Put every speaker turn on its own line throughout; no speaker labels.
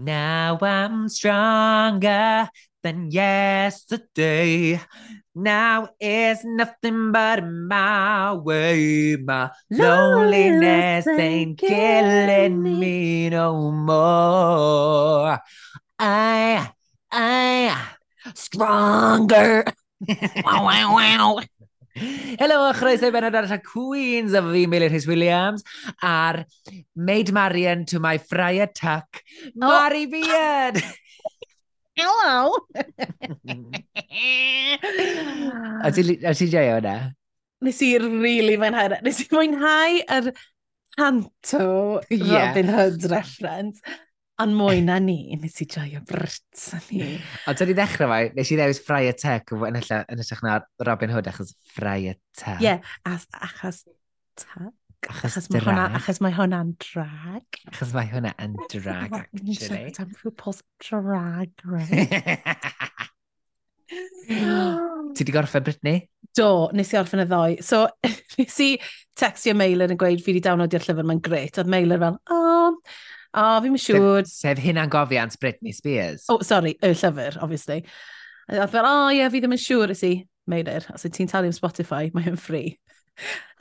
Now I'm stronger than yesterday. Now it's nothing but my way. My loneliness ain't killing me no more. I, I, stronger. wow, wow, wow. Helo, chroeso i benod arall y Queens a fi, Meilir Rhys Williams, a'r Maid Marian to my Friar Tuck, oh. Mari oh. Beard!
Hello!
a ti'n joio hwnna?
Nes i really fwynhau. Nes i fwynhau yr canto yeah. Robin Hood reference. Ond mwy na ni, nes i joio bryt a ni.
Ond dod i ddechrau mai, nes i ddewis Friar Tech yn ysach na Robin Hood achos Friar Tech.
Ie, yeah, achos tag. Achos, achos drag. Hwnna, achos mae hwnna'n drag.
Achos mae hwnna yn drag, actually.
Ni'n siarad am rhywbeth drag, right?
Ti di gorffen Brittany?
Do, nes i orffen y ddoe. So, nes i textio Meilir yn gweud, fi di downloadio'r llyfr, mae'n gret. Oedd Meilir fel, oh, O, oh, fi'n siŵr.
Sef, sef hynna'n gofiant Britney Spears.
O, oh, sorry, y llyfr, obviously. A oedd fel, o oh, ie, yeah, fi ddim yn siŵr ys i. Meilir, os ti'n talu am Spotify, mae hyn ffri.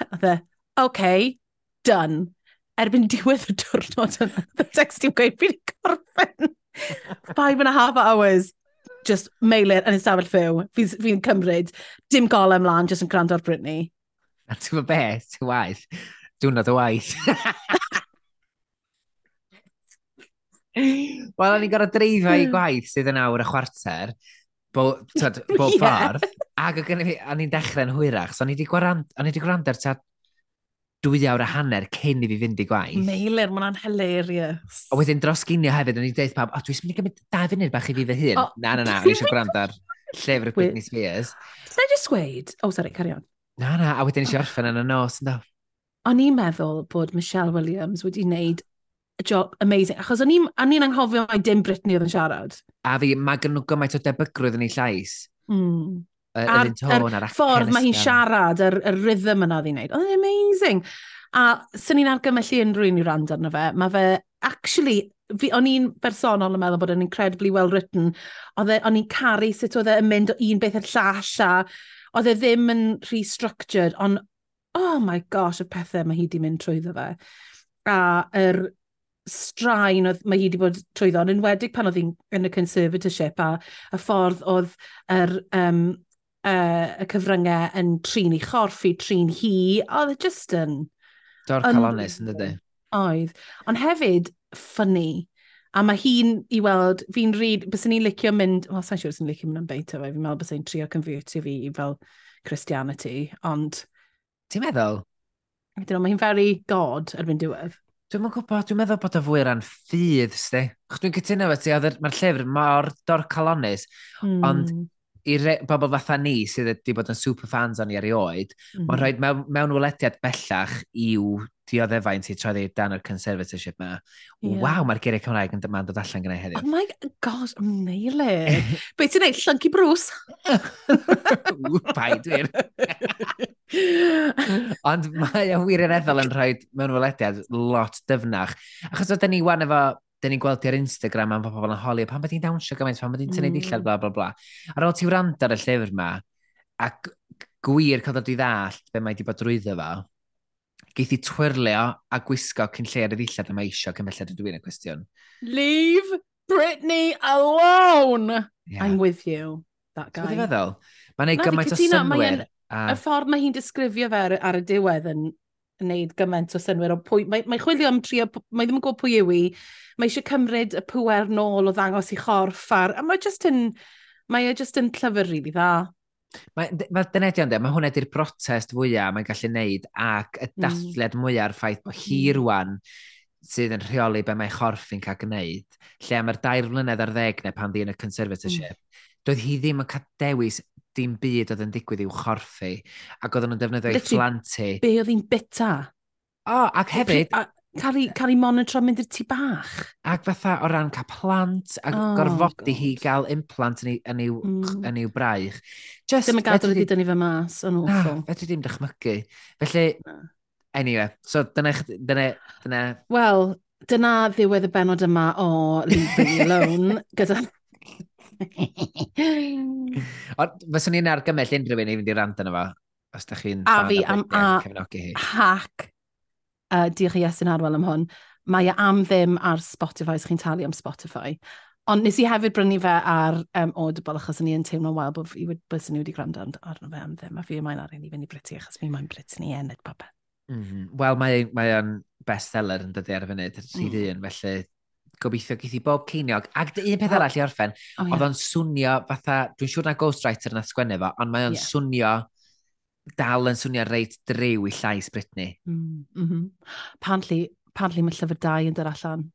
A dde, okay, done. Erbyn diwedd y diwrnod yna, the text i'n gweud, fi'n gorffen. Five and a half hours, just meilir yn ystafell ffew. Fi'n fi cymryd, dim gol ymlaen, just yn gwrando ar Britney.
A ti'n fawr beth, ti'n waith? Diwrnod o waith. Wel, o'n i'n gorau dreifio i hmm. gwaith sydd yn awr y chwarter, bob, tyd, bob yeah. ffordd, ac o'n i'n dechrau'n hwyrach, so o'n i wedi gwrando'r tad dwy awr a hanner cyn i fi fynd i gwaith.
Meilir, mae'n hilarious.
A wedyn dros ginio hefyd, o'n i'n deud pawb, o, dwi'n mynd i gymryd da funud bach i fi fy hun. Oh, na, na, na, o'n i eisiau gwrando'r llyfr y Britney Spears.
Did I just weid? Oh, sorry, carry on.
Na, na, a wedyn eisiau orffen yn y nos, ynddo.
O'n i'n meddwl bod Michelle Williams wedi wneud job amazing. Achos o'n i'n anghofio mai dim Britney oedd yn siarad.
A fi, mae gen nhw gymaint o debygrwydd yn ei llais.
Mm. Yr a'r, tôn, ar, ffordd mae hi'n siarad, yr, yr rhythm yna oedd hi'n neud. Oedd yn amazing. A sy'n ni'n argymhellu unrhyw un i rand arno fe, mae fe, actually, fi, o'n i'n bersonol yn meddwl bod yn incredibly well written. Oedd e, o'n i'n caru sut oedd e'n mynd o un beth i'r llall a oedd e ddim yn restructured, ond oh my gosh, y pethau mae hi di mynd trwyddo fe. A yr straen oedd mae hi wedi bod trwyddo, yn enwedig pan oedd hi'n yn y conservatorship a y ffordd oedd yr, um, uh, y cyfryngau yn trin i chorffi, trin hi, oedd e just yn...
Dor calonis yn dydy.
Oedd. Ond hefyd, ffynnu. A mae hi'n i weld, fi'n rhaid, bys ni'n licio mynd, wel, sa'n siŵr sy'n licio mynd yn am o fe, fi'n meddwl bys ni'n trio convertio fi i fel Christianity, ond...
Ti'n meddwl?
I don't mae hi'n very god erbyn diwedd.
Dwi'n yn gwybod, dwi'n meddwl bod o fwy ran ffydd, sti. Dwi'n cytuno fe ti, mae'r llyfr mor dor calonis, mm. ond hmm. i bobl fatha ni sydd wedi bod yn super fans o'n i erioed, mm. mae'n rhoi mewn, mewn welediad bellach i'w dioddefaint i troeddi dan o'r conservatorship yma. Yeah. Waw, mae'r geiriau Cymraeg yn dyma'n dod allan gyda'i heddiw.
Oh my god, Neile. Be ti'n neud, llyncu Bruce?
Pai, dwi'n. Ond mae o wirioneddol yn rhoi mewn welediad lot dyfnach. Achos oedden ni wan efo, dyn ni'n gweld ar Instagram am pobl yn holi, pan bod hi'n dawnsio gymaint, pan bod hi'n tynnu mm. dillad, bla bla bla. Ar ôl ti wrando ar y llyfr yma, a gwir cael dod i ddallt be mae wedi bod drwyddo fo, geith i twirlio a gwisgo cyn lle ar y ddillad yma eisiau cyn belled y dwi'n y cwestiwn.
Leave Britney alone! Yeah. I'm with you, that guy.
Ti'n feddwl? Mae'n gwneud gymaint o synwyr. A...
Y ffordd mae hi'n disgrifio fe ar, y diwedd yn wneud gymaint o synwyr o pwy... Mae, mae chwilio am trio... Mae ddim yn gwybod pwy yw i. Mae eisiau cymryd y pwer nôl o ddangos i chorff ar... A mae just yn... Mae e just yn llyfr rili really dda.
Mae, mae dynedio ynddo, mae hwnna di'r protest fwyaf mae'n gallu neud ac y hmm. dathliad mm. mwyaf ar ffaith bod hi hmm. rwan sydd yn rheoli be mae chorffi'n cael gwneud, lle am yr dair mlynedd ar ddeg neu pan ddi yn y conservatorship, mm. doedd hi ddim yn cael dewis dim byd oedd yn digwydd i'w chorffi, ac oedden nhw'n defnyddio ei phlantu.
Be oedd hi'n bita?
O, oh, ac hefyd... A,
cael ei, cael ei monitro mynd i'r tu bach.
Ac fatha o ran cael plant, a oh, gorfodi hi gael implant yn ei, yn mm. i'w mm. yn ei braich.
Just, Dim yn gadw wedi dynnu fe mas, yn awful.
Na, fedri dim dychmygu. Felly, na. anyway, so dyna... dyna, dyna...
Wel, dyna ddiwedd y benod yma o Leave Me Alone, gyda
Ond fyswn ni'n argymell unrhyw un i fynd i rand yna fa. Os da chi'n
a fi am a hac uh, diolch i yn arwel am hwn. Mae e am ddim ar Spotify, os chi'n talu am Spotify. Ond nes i hefyd brynu fe ar um, Audible achos ni yn teimlo'n wael bod fi bys ni wedi gwrando arno fe am ddim. A fi mae'n ar un i fynd i Briti achos fi mae'n Briti ni enid popeth.
Mm -hmm. Wel, mae, mae o'n bestseller yn dydi ar y funud, rhyd mm. un, felly gobeithio geith i bob ceiniog. Ac un peth arall i orffen, oh, yeah. oedd o'n swnio fatha, dwi'n siŵr na ghostwriter yna sgwennu fo, ond mae o'n yeah. swnio dal yn swnio reit drew i llais Brittany. Mm, mm
-hmm. Pantli, pantli mae llyfr dau yn dod allan.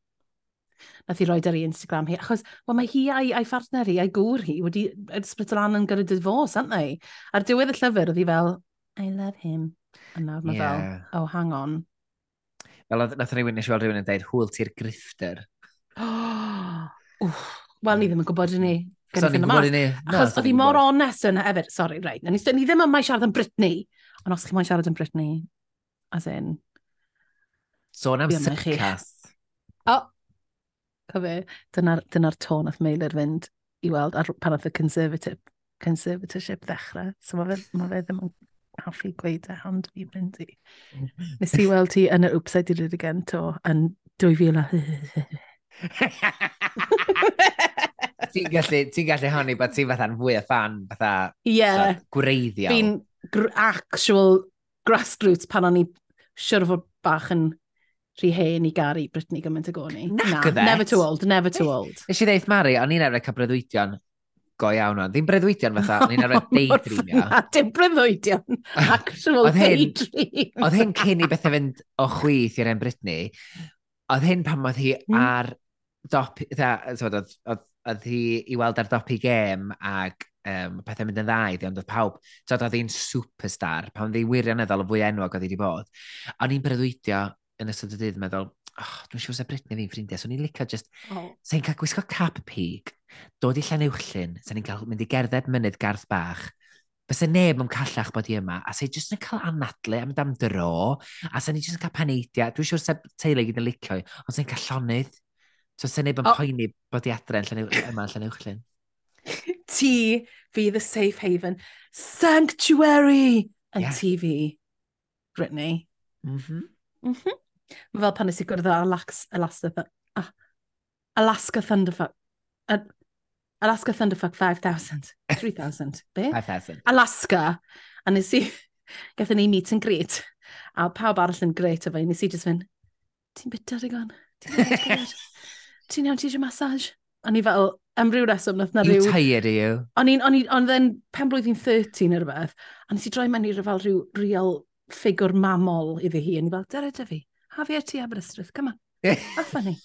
Nath i roed ar ei Instagram hi, achos well, mae hi a'i, ai phartner hi, a'i gŵr hi, wedi ysbryd o lan yn gyda divorce, aren't they? Ar diwedd y llyfr, oedd hi fel, I love him. A nawr mae yeah. fel, oh, hang on.
Fel nath rhywun, nes i weld rhywun yn dweud, hwyl ti'r grifter.
Wel, ni mm. ddim yn gwybod i ni. So, ni'n gwybod i ni. Achos oedd hi mor onest yna hefyd. Sorry, right. Ni, ni ddim yn mai siarad yn Brittany. Ond os chi mai siarad yn Brittany, as in...
Sôn so, am sitcast.
O, oh, dyna'r dyna tôn oedd Meilir fynd i weld ar, pan oedd y conservative, conservatorship ddechrau. So mae fe, ma fe ddim yn hoffi gweud e, y hand fi fynd i. Mm-hmm. Nes i weld ti yn yr Oops I Did It Again to yn 2000.
ti'n gallu, ti gallu honni bod ti'n fatha'n fwy o fan fatha yeah. gwreiddiol.
Fi'n gr actual grassroots pan o'n i siwr fod bach yn rhy hen i gari Brittany gymaint y goni. Na, never too old, never too eh, old.
Nes i ddeith Mari, o'n i'n arfer cael breuddwydion go iawn o'n. Ddim breuddwydion fatha, o'n i'n arfer deidrimio.
Na, dim breuddwydion, actual deidrim.
Oedd hyn cyn i bethau fynd o chwith i'r en Brittany, oedd hyn pan oedd hi hmm. ar dop, oedd, hi i weld ar dopi gêm ac um, pethau mynd yn dda iddi, ond oedd pawb, tyd oedd hi'n superstar, pan oedd hi wirioneddol o fwy enwog oedd hi wedi bod. O'n i'n breuddwydio yn ystod y dydd, meddwl, oh, dwi'n siŵr sef Britain fi'n ffrindiau, so ni'n licio just, oh. sa'n cael gwisgo cap pig, dod i Llanuwchllyn, sa'n ni'n cael mynd i gerdded mynydd garth bach, Fysa neb yn callach bod i yma, a sa'n jyst yn cael anadlu am dam dro, a sa'n ni jyst yn cael paneidia, dwi'n siŵr sef teulu gyd licio, ond sa'n cael llonydd, So sy'n neb yn oh. poeni bod i adre yn llen, yma yn Llanuwchlyn.
Ti fydd y safe haven sanctuary yn yeah. TV, Brittany. Mm -hmm. Mm -hmm. Fel pan nes i gwrdd ar Alaska, ah, Alaska Thunderfuck. Alaska Thunderfuck 5,000. 3,000. Be?
5,000.
Alaska. A nes i... Gathen ni meet and greet. A pawb arall yn greit efo i. Nes i just fynd, ti'n bit ar? Ti'n bit ar ti'n iawn, ti eisiau massage? A ni fel, am ryw reswm, nath na
ryw... You tired are you?
O'n i'n, o'n i'n, o'n i'n, pen blwyddyn 13 neu rhywbeth, a nes i droi mewn i fel rhyw real ffigwr mamol iddi hi, a ni fel, dyra dy fi, a fi a ti Aberystwyth, come on, a ni.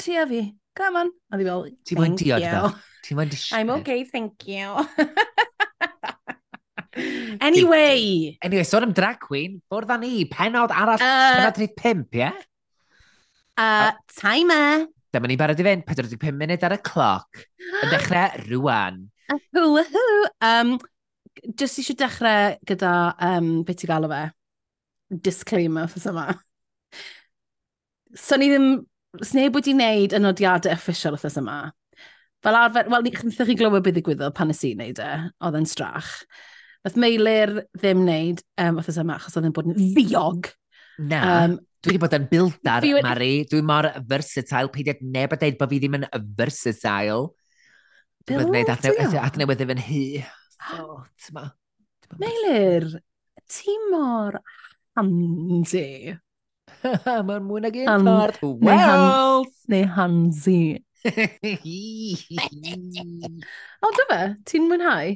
Ti a fi, come on. A fi fel, Ti'n mynd diod fel? Ti'n mynd diod? I'm okay, thank you. anyway.
Anyway, sôn am drag queen, bwrdd â ni, penod arall, uh, penod 35, ie? Yeah?
A uh, timer.
Dyma ni barod i fynd, 45 munud ar y cloc. Yn dechrau rwan. Ahw, ahw.
Um, just eisiau dechrau gyda um, beth i galw fe. Disclaimer ffys yma. So ni ddim, sneb wedi wneud yn odiadau official wrthos yma. Fel arfer, wel, nithoch chi glywed beth ddigwyddodd pan nes i wneud e, oedd yn strach. Nath Meilir ddim wneud um, wrthos yma, achos oedd yn bod yn ddiog.
Na. Um, Dwi wedi bod yn bildar, fi... Mari. Dwi mor versatile. Peidiad neb a deud bod fi ddim yn versatile. Dwi'n gwneud adnewydd efo'n hy. So, tyma.
Meilir, ti mor handy.
Mae'n mwy nag un ffordd. Wel!
Neu handy. o, dy fe? Ti'n mwynhau?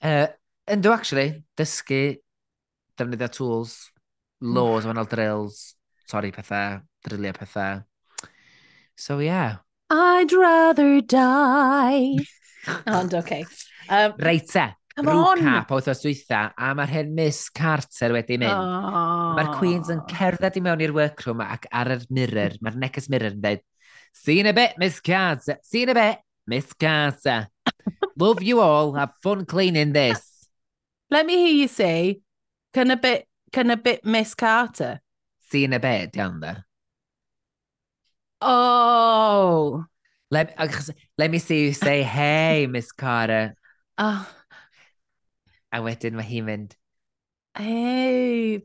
Uh, ynddo, actually. Dysgu, defnyddio tools, laws, mm. drills, torri pethau, drilio pethau. So, yeah.
I'd rather die. Ond, oce. Okay. Um,
Reit e. Come on! Rwca, pa wythnos dwytha, a mae'r hen Miss Carter wedi mynd. Oh. Mae'r Queens yn cerdded i mewn i'r workroom ac ar yr mirror, mae'r neges mirror yn dweud, See in a bit, Miss Carter. See in a bit, Miss Carter. Love you all. Have fun cleaning this.
Let me hear you say, can a bit, can a bit Miss Carter?
See you in a bed, iawn dda.
Oh!
Let, let me see you say, hey, Miss Carter. Oh. Ah. A wedyn mae hi'n mynd,
hey,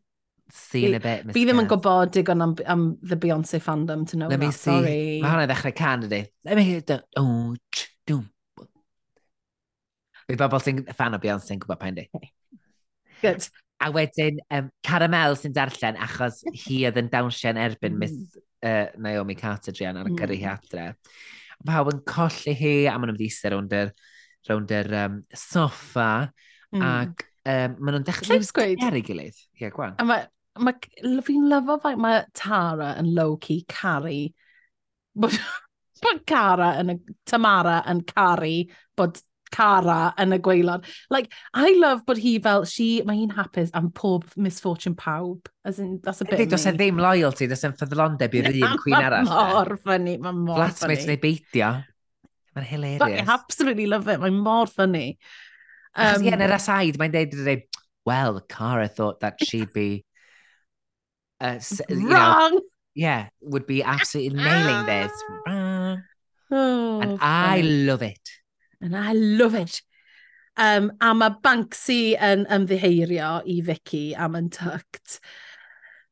seen a bit.
Miss Fi ddim yn gwybod digon am, am the Beyoncé fandom to know Let that, see. sorry.
Mae hwnna ddechrau can ydy. Let me hear the... Oh, dwm. Fi bobl sy'n fan o Beyoncé yn gwybod pa'n di.
Good.
A wedyn um, Caramel sy'n darllen, achos hi oedd yn dawnsio'n erbyn Miss uh, Naomi Carter Drian ar y mm. cyrru hi adre. Pawb yn colli hi, a maen nhw'n ddisau rownd yr, rownd yr um, soffa, mm. ac um, maen nhw'n dechrau ar i gilydd. Ie, yeah, gwan.
A mae, ma, fi'n lyfo fe, mae Tara yn low-key caru. bod Cara yn y, Tamara yn caru bod cara yn y gweilod. Like, I love bod hi fel, she, mae hi'n hapus am pob misfortune pawb. As in, that's a bit
Does e ddim loyalty, does e'n ffyddlondeb i'r un cwyn arall.
Mae mor ffynnu, mae mor ffynnu.
Flatmates neu beidio. Mae'n hilarious.
I absolutely love it, mae'n mor ffynnu.
Um, Ie, yn yr um, aside, mae'n deud, well, Cara thought that she'd be... Uh, you
Wrong! Know,
yeah, would be absolutely nailing this. Oh, and. I love it.
And I love it. Um, a mae Banksy yn ymddiheirio i Vicky am Untucked.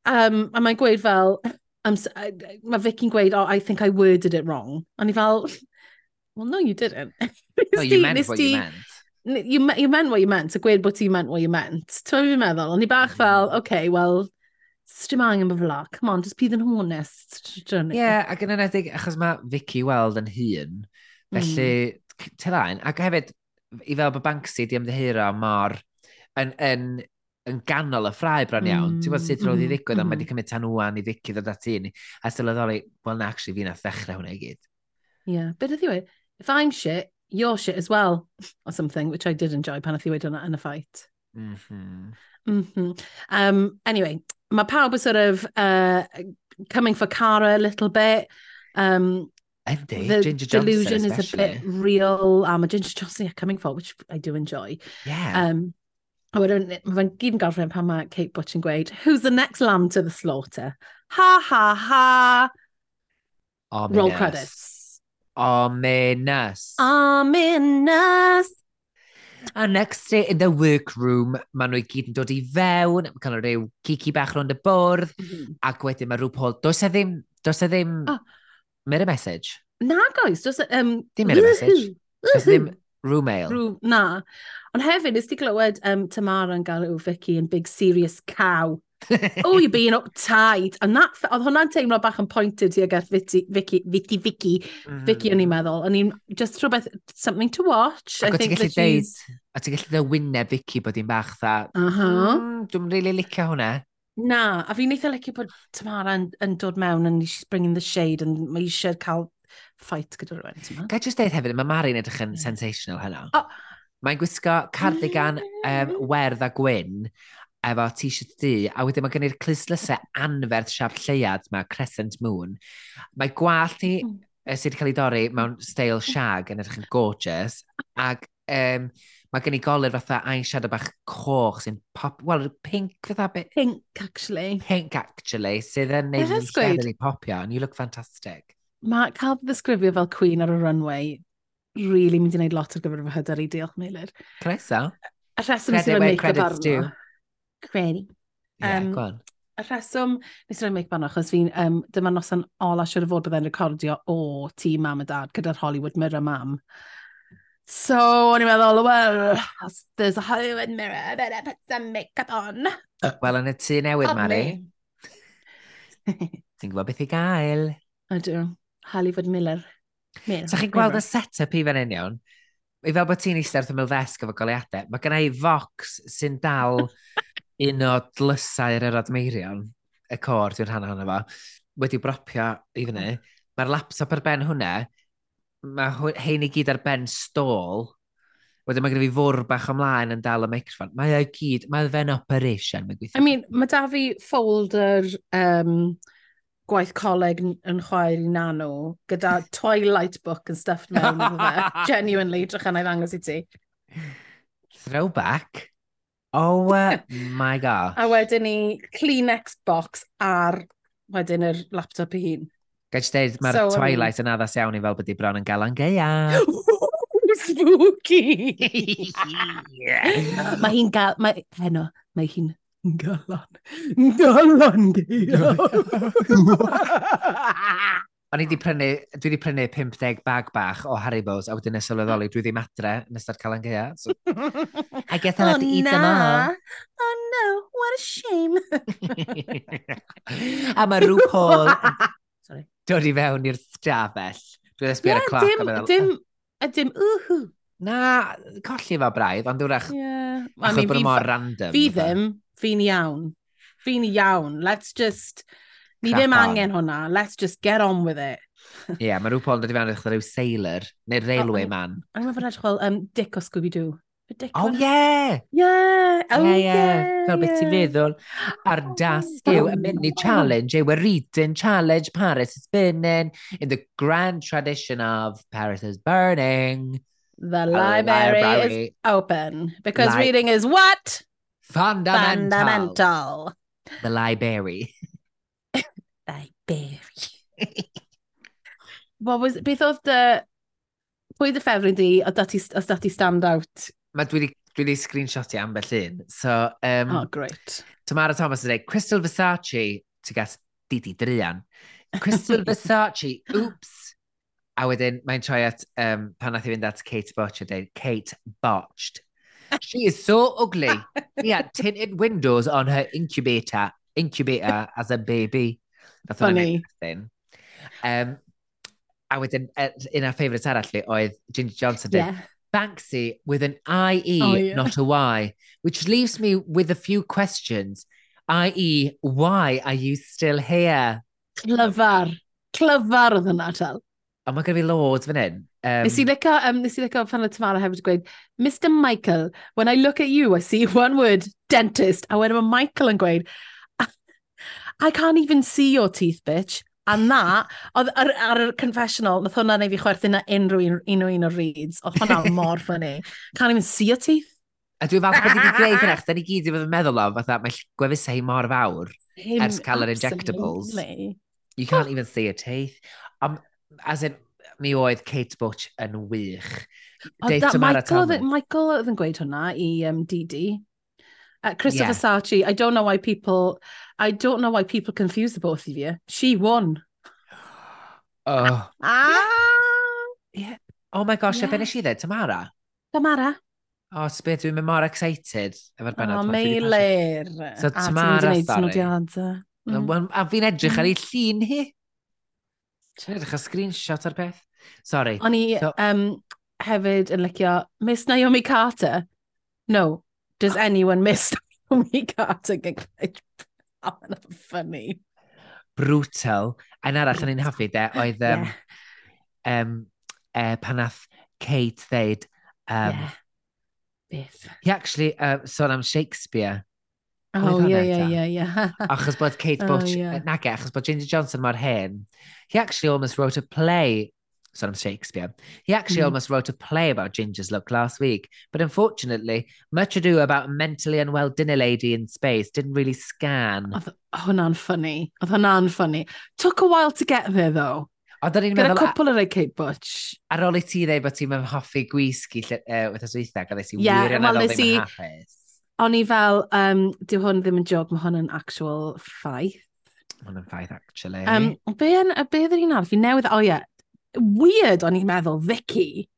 Um, a mae'n gweud fel, so, mae Vicky'n gweud, oh, I think I worded it wrong. A ni fel, well, no, you didn't.
no, you meant what you meant.
You, you meant what you meant, a gweud bod ti meant what you meant. Ti'n fi'n meddwl? Ond ni bach mm. fel, okay, well, dim angen bod fel come on, just bydd yn honest.
Ie, yeah, ac yn enedig, achos mae Vicky weld yn hun, hmm. felly mm tylaen, ac hefyd, i fel bod Banksy di ymddihiro mor yn, yn, yn ganol y ffrau bron iawn. Mm, Ti'n bod sut roedd i mm, ddigwydd, mm, ond mae mhm. wedi cymryd tan wwan i ddicydd o at un. A sylweddoli, wel na, actually, fi na ddechrau hwnna i gyd.
Yeah, beth ydi we? If I'm shit, you're shit as well, or something, which I did enjoy pan oedd i wedi hwnna yn y ffait. Mm -hmm. Mm -hmm. Um, anyway, mae pawb yn sort of uh, coming for Cara a little bit. Um,
Yndi, the Ginger Johnson delusion
especially. is a bit real, a mae Ginger Johnson are coming for, which I do enjoy.
Yeah. Um,
a wedyn, mae fe'n gyd yn gorffen pan mae Kate Butch yn gweud, who's the next lamb to the slaughter? Ha, ha, ha.
Ominous.
Roll credits.
Ominous.
Ominous.
A next day in the workroom, maen nhw i gyd yn dod i fewn, mae cael rhyw cici bach rond y bwrdd, mm -hmm. ac wedyn mae rhyw pol, does e ddim, does e ddim... Oh Mynd y message.
Nag oes. Dos, um,
Dim mynd y message. Does ddim rhyw mail. Rhyw,
na. Ond hefyd, nes ti glywed um, Tamara yn gael yw Vicky yn Big Serious Cow. oh, you're being uptight. And that, oedd hwnna'n teimlo bach yn pointed i agaeth Vicky, Vicky, Vicky, Vicky, mm. Vicky o'n i'n meddwl. O'n i'n just rhywbeth, something to watch.
Ac o ti'n gallu deud, o ti'n gallu deud wyneb Vicky bod hi'n bach dda, uh -huh. mm, dwi'n really licio hwnna.
Na, a fi'n eitha licio bod Tamara yn, yn dod mewn and she's bringing the shade and mae eisiau cael fight gyda rhywun.
Ga i just deud hefyd, mae Mari'n edrych yn sensational hynna. Oh. Mae'n gwisgo cardigan um, werdd a gwyn efo t-shirt du, a wedyn mae gen i'r clislusau anferth siap lleiad mae Crescent Moon. Mae gwallt ni mm. sydd wedi cael ei dorri mewn stael shag yn edrych yn gorgeous, ac um, mae gen i golyr fatha eyeshadow bach coch sy'n pop... Wel, pink fatha bit...
Pink, actually.
Pink, actually, sydd yn neud i shadow i popio, and you look fantastic.
Mae cael ddisgrifio fel queen ar y runway, really mynd i wneud lot ar gyfer fy hyder i, diolch Meilir.
Croeso.
A rheswm nes i roi make-up arno.
Credu. Um, yeah,
y rheswm nes i roi make-up arno, achos fi'n, um, dyma noson ola siwr o fod byddai'n recordio o tîm mam a dad gyda'r Hollywood Mirror Mam. So, o'n i'n meddwl, well, there's a Hollywood mirror, I better put some makeup on.
Wel, yn y tu newydd, Mari. Ti'n gwybod beth i gael?
Ydw, Hollywood Miller.
Sa chi'n gweld y set-up i fan hyn iawn? I fel bod ti'n eistedd wrth ymwyl ddesg efo goliadau, mae gennau i Vox sy'n dal un o dlysau'r yr admeirion, y cor dwi'n rhan ohono fo, wedi bropio i fyny. Mae'r laptop ar ben hwnna, mae hein i gyd ar ben stôl, wedyn mae gen i fi fwr bach ymlaen yn dal y microphone. Mae o gyd, mae fe'n operation, Mae.
I mean, mae da fi folder um, gwaith coleg yn chwaer i nano, gyda Twilight book and stuff mewn fe. Genuinely, drach yna i ddangos i ti.
Throwback. Oh uh, my gosh.
A wedyn ni Kleenex box ar wedyn yr laptop i hun.
Gael ti dweud, mae'r so, Twilight yn addas iawn i fel bod i bron yn galan geia.
Spooky! mae hi'n gael... Mae, heno, mae hi'n galon. Galon geia!
O'n i wedi prynu, dwi wedi prynu 50 bag bach o Haribos, a wedyn y sylweddoli, dwi wedi adre yn ystod cael yn gea. So, I guess I'll have to eat them all.
Oh, oh no, what a shame.
a mae RuPaul yn dod i fewn i'r stafell. Dwi'n esbio ar y cloc.
Dim, dim, a dim, uhu.
Na, colli fa braidd, ond dwi'n rach... Yeah. Achos mean, bod mor random.
Fi e? ddim, fi'n iawn. Fi'n iawn. Let's just... Ni ddim angen hwnna. Let's just get on with it.
Ie, yeah, mae rhyw pob yn dod i fewn eich rhyw sailor, neu railway man.
I'm efo'n edrych fel um, Dick o Scooby-Doo.
Oh, yeah!
Yeah! Oh, yeah, yeah.
Fel beth ti'n feddwl ar dasg yw y mini challenge, yw a reading challenge Paris is burning in the grand tradition of Paris is burning.
The library, library. is open because Li reading is what?
Fundamental.
Fundamental.
The library.
Berry. What was, beth oedd dy... Pwy dy ffefryn di, os dati stand out?
Mae dwi wedi dwi wedi screenshotio ambell un. So, um,
oh, great.
Tamara Thomas yn dweud, Crystal Versace, ti gas Didi Drian. Crystal Versace, oops. A wedyn, mae'n troi at, um, pan nath i fynd at Kate Botch, yn dweud, Kate Botched. She is so ugly. She had tinted windows on her incubator, incubator as a baby.
That's Funny. Thing.
Um, a wedyn, e-, un o'r ffeifrits arall fi oedd Ginger Johnson. Yeah. Did, Banksy with an IE, oh, yeah. not a Y, which leaves me with a few questions, i.e., why are you still here?
Clyfar. Clyfar oedd hwnna, Tal.
A mae gen i loads fan hyn.
Um, nes i licio, um, nes i licio fan y Tamara hefyd gweud, Mr Michael, when I look at you, I see one word, dentist. A wedyn mae Michael yn gweud, I can't even see your teeth, bitch. A na, oedd ar, ar, y confessional, nath hwnna neu fi chwerthu na unrhyw un o un o'r reads. Oedd hwnna mor ffynnu. Can't even see your teeth.
A dwi'n fath bod wedi greu hynna, da ni gyd i fod yn meddwl o, fatha mae gwefusau mor fawr Him, ers cael yr injectables. You can't even see your teeth. Um, as in, mi oedd Kate Butch yn wych.
Oh, that, Michael, Michael oedd yn gweud hwnna i um, Didi. Uh, Christopher yeah. Sachi, I don't know why people, I don't know why people confuse the both of you. She won.
Oh.
Ah.
Yeah. Oh my gosh, yeah. a benes i ddweud, Tamara?
Tamara.
Oh, sbeth, dwi'n mynd mor excited efo'r benod.
Oh, meilir.
So, Tamara, sorry. Mm. A fi'n edrych ar ei mm. llun hi. Ti'n edrych ar screenshot ar beth? Sorry.
O'n i so... um, hefyd yn licio Miss Naomi Carter. No, does anyone miss Naomi Carter gyda'i Oh, that's funny.
Brutal. A'n arall yn ein hoffi de, oedd um, yeah. um, uh, pan nath Kate ddeud... Um, yeah.
Beth.
He actually uh, sôn am Shakespeare.
Oh, ie, ie, ie, ie.
Achos bod Kate Butch... Oh, yeah. Nage, achos bod Ginger Johnson mor hen. He actually almost wrote a play son of Shakespeare. He actually mm. almost wrote a play about Ginger's look last week, but unfortunately, much ado about a mentally unwell dinner lady in space didn't really scan.
Oedd hwnna'n funny. Oedd hwnna'n funny. Took a while to get there, though.
Oedd da ni'n meddwl...
Gyda cwpl o'r Kate Butch.
Ar ôl i ti ddeud bod ti'n hoffi gwisgi uh, wythnos weithag, oedd ti'n yeah, wir yn anodd ddim yn hapus.
O'n i fel, um, dyw hwn ddim yn jog, mae hwn yn actual ffaith.
Hwn yn ffaith, actually.
Um, be yn, a be ydyn ni'n arall? Fi newydd, o oh, ie, yeah, weird o'n i'n meddwl, Vicky.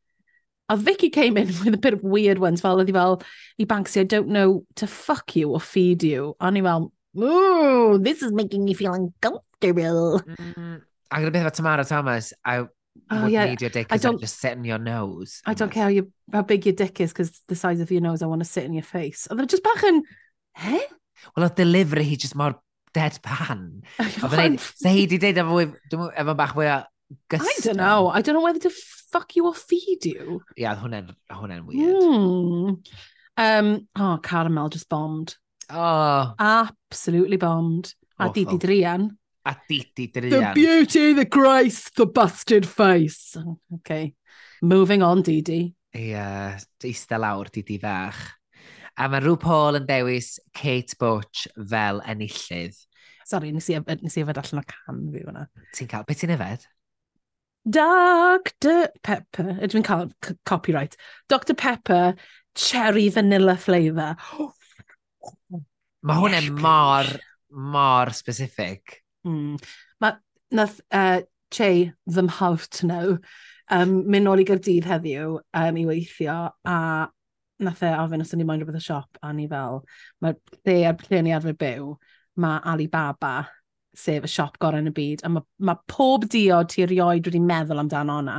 A Vicky came in with a bit of weird ones, fel ydi fel, i Banksy, I don't know to fuck you or feed you. A ni fel, ooh, this is making me feel uncomfortable.
Mm, I'm going to be Tamara Thomas. I oh, yeah. need your dick because I'm just sitting your nose.
I don't care how, you, how big your dick is because the size of your nose, I want to sit in your face. Oedd e just bach yn, he?
Well, oedd delivery hi just mor deadpan. Oedd yn ei, se hi di deud efo, efo bach fwy
Gystal. I don't know. I don't know whether to fuck you or feed you.
Ie, yeah, hwnna'n hwnna weird. Mm.
Um, oh, Caramel just bombed.
Oh.
Absolutely bombed. A Didi Drian.
A Didi Drian.
The beauty, the grace, the busted face. Okay. Moving on, Didi.
Ie, yeah, eista lawr, Didi fach. A mae rhyw Paul yn dewis Kate Butch fel enillydd.
Sorry, nes i, nes i yfed allan o can fi fyna.
Ti'n cael, beth ti'n yfed?
Dr Pepper, ydw i'n cael copyright, Dr Pepper cherry vanilla flavour.
Mae hwn yes, mor, mor specific.
Mm. Mae nath uh, Che fy mhawt nhw um, mynd nôl i gyrdydd heddiw um, i weithio a nath e ofyn os o'n i'n moyn rhywbeth y siop a ni fel, mae lle a'r lle ni arfer byw, mae Alibaba sef y siop gorau yn y byd, a mae ma pob diod ti erioed wedi meddwl amdano hwnna.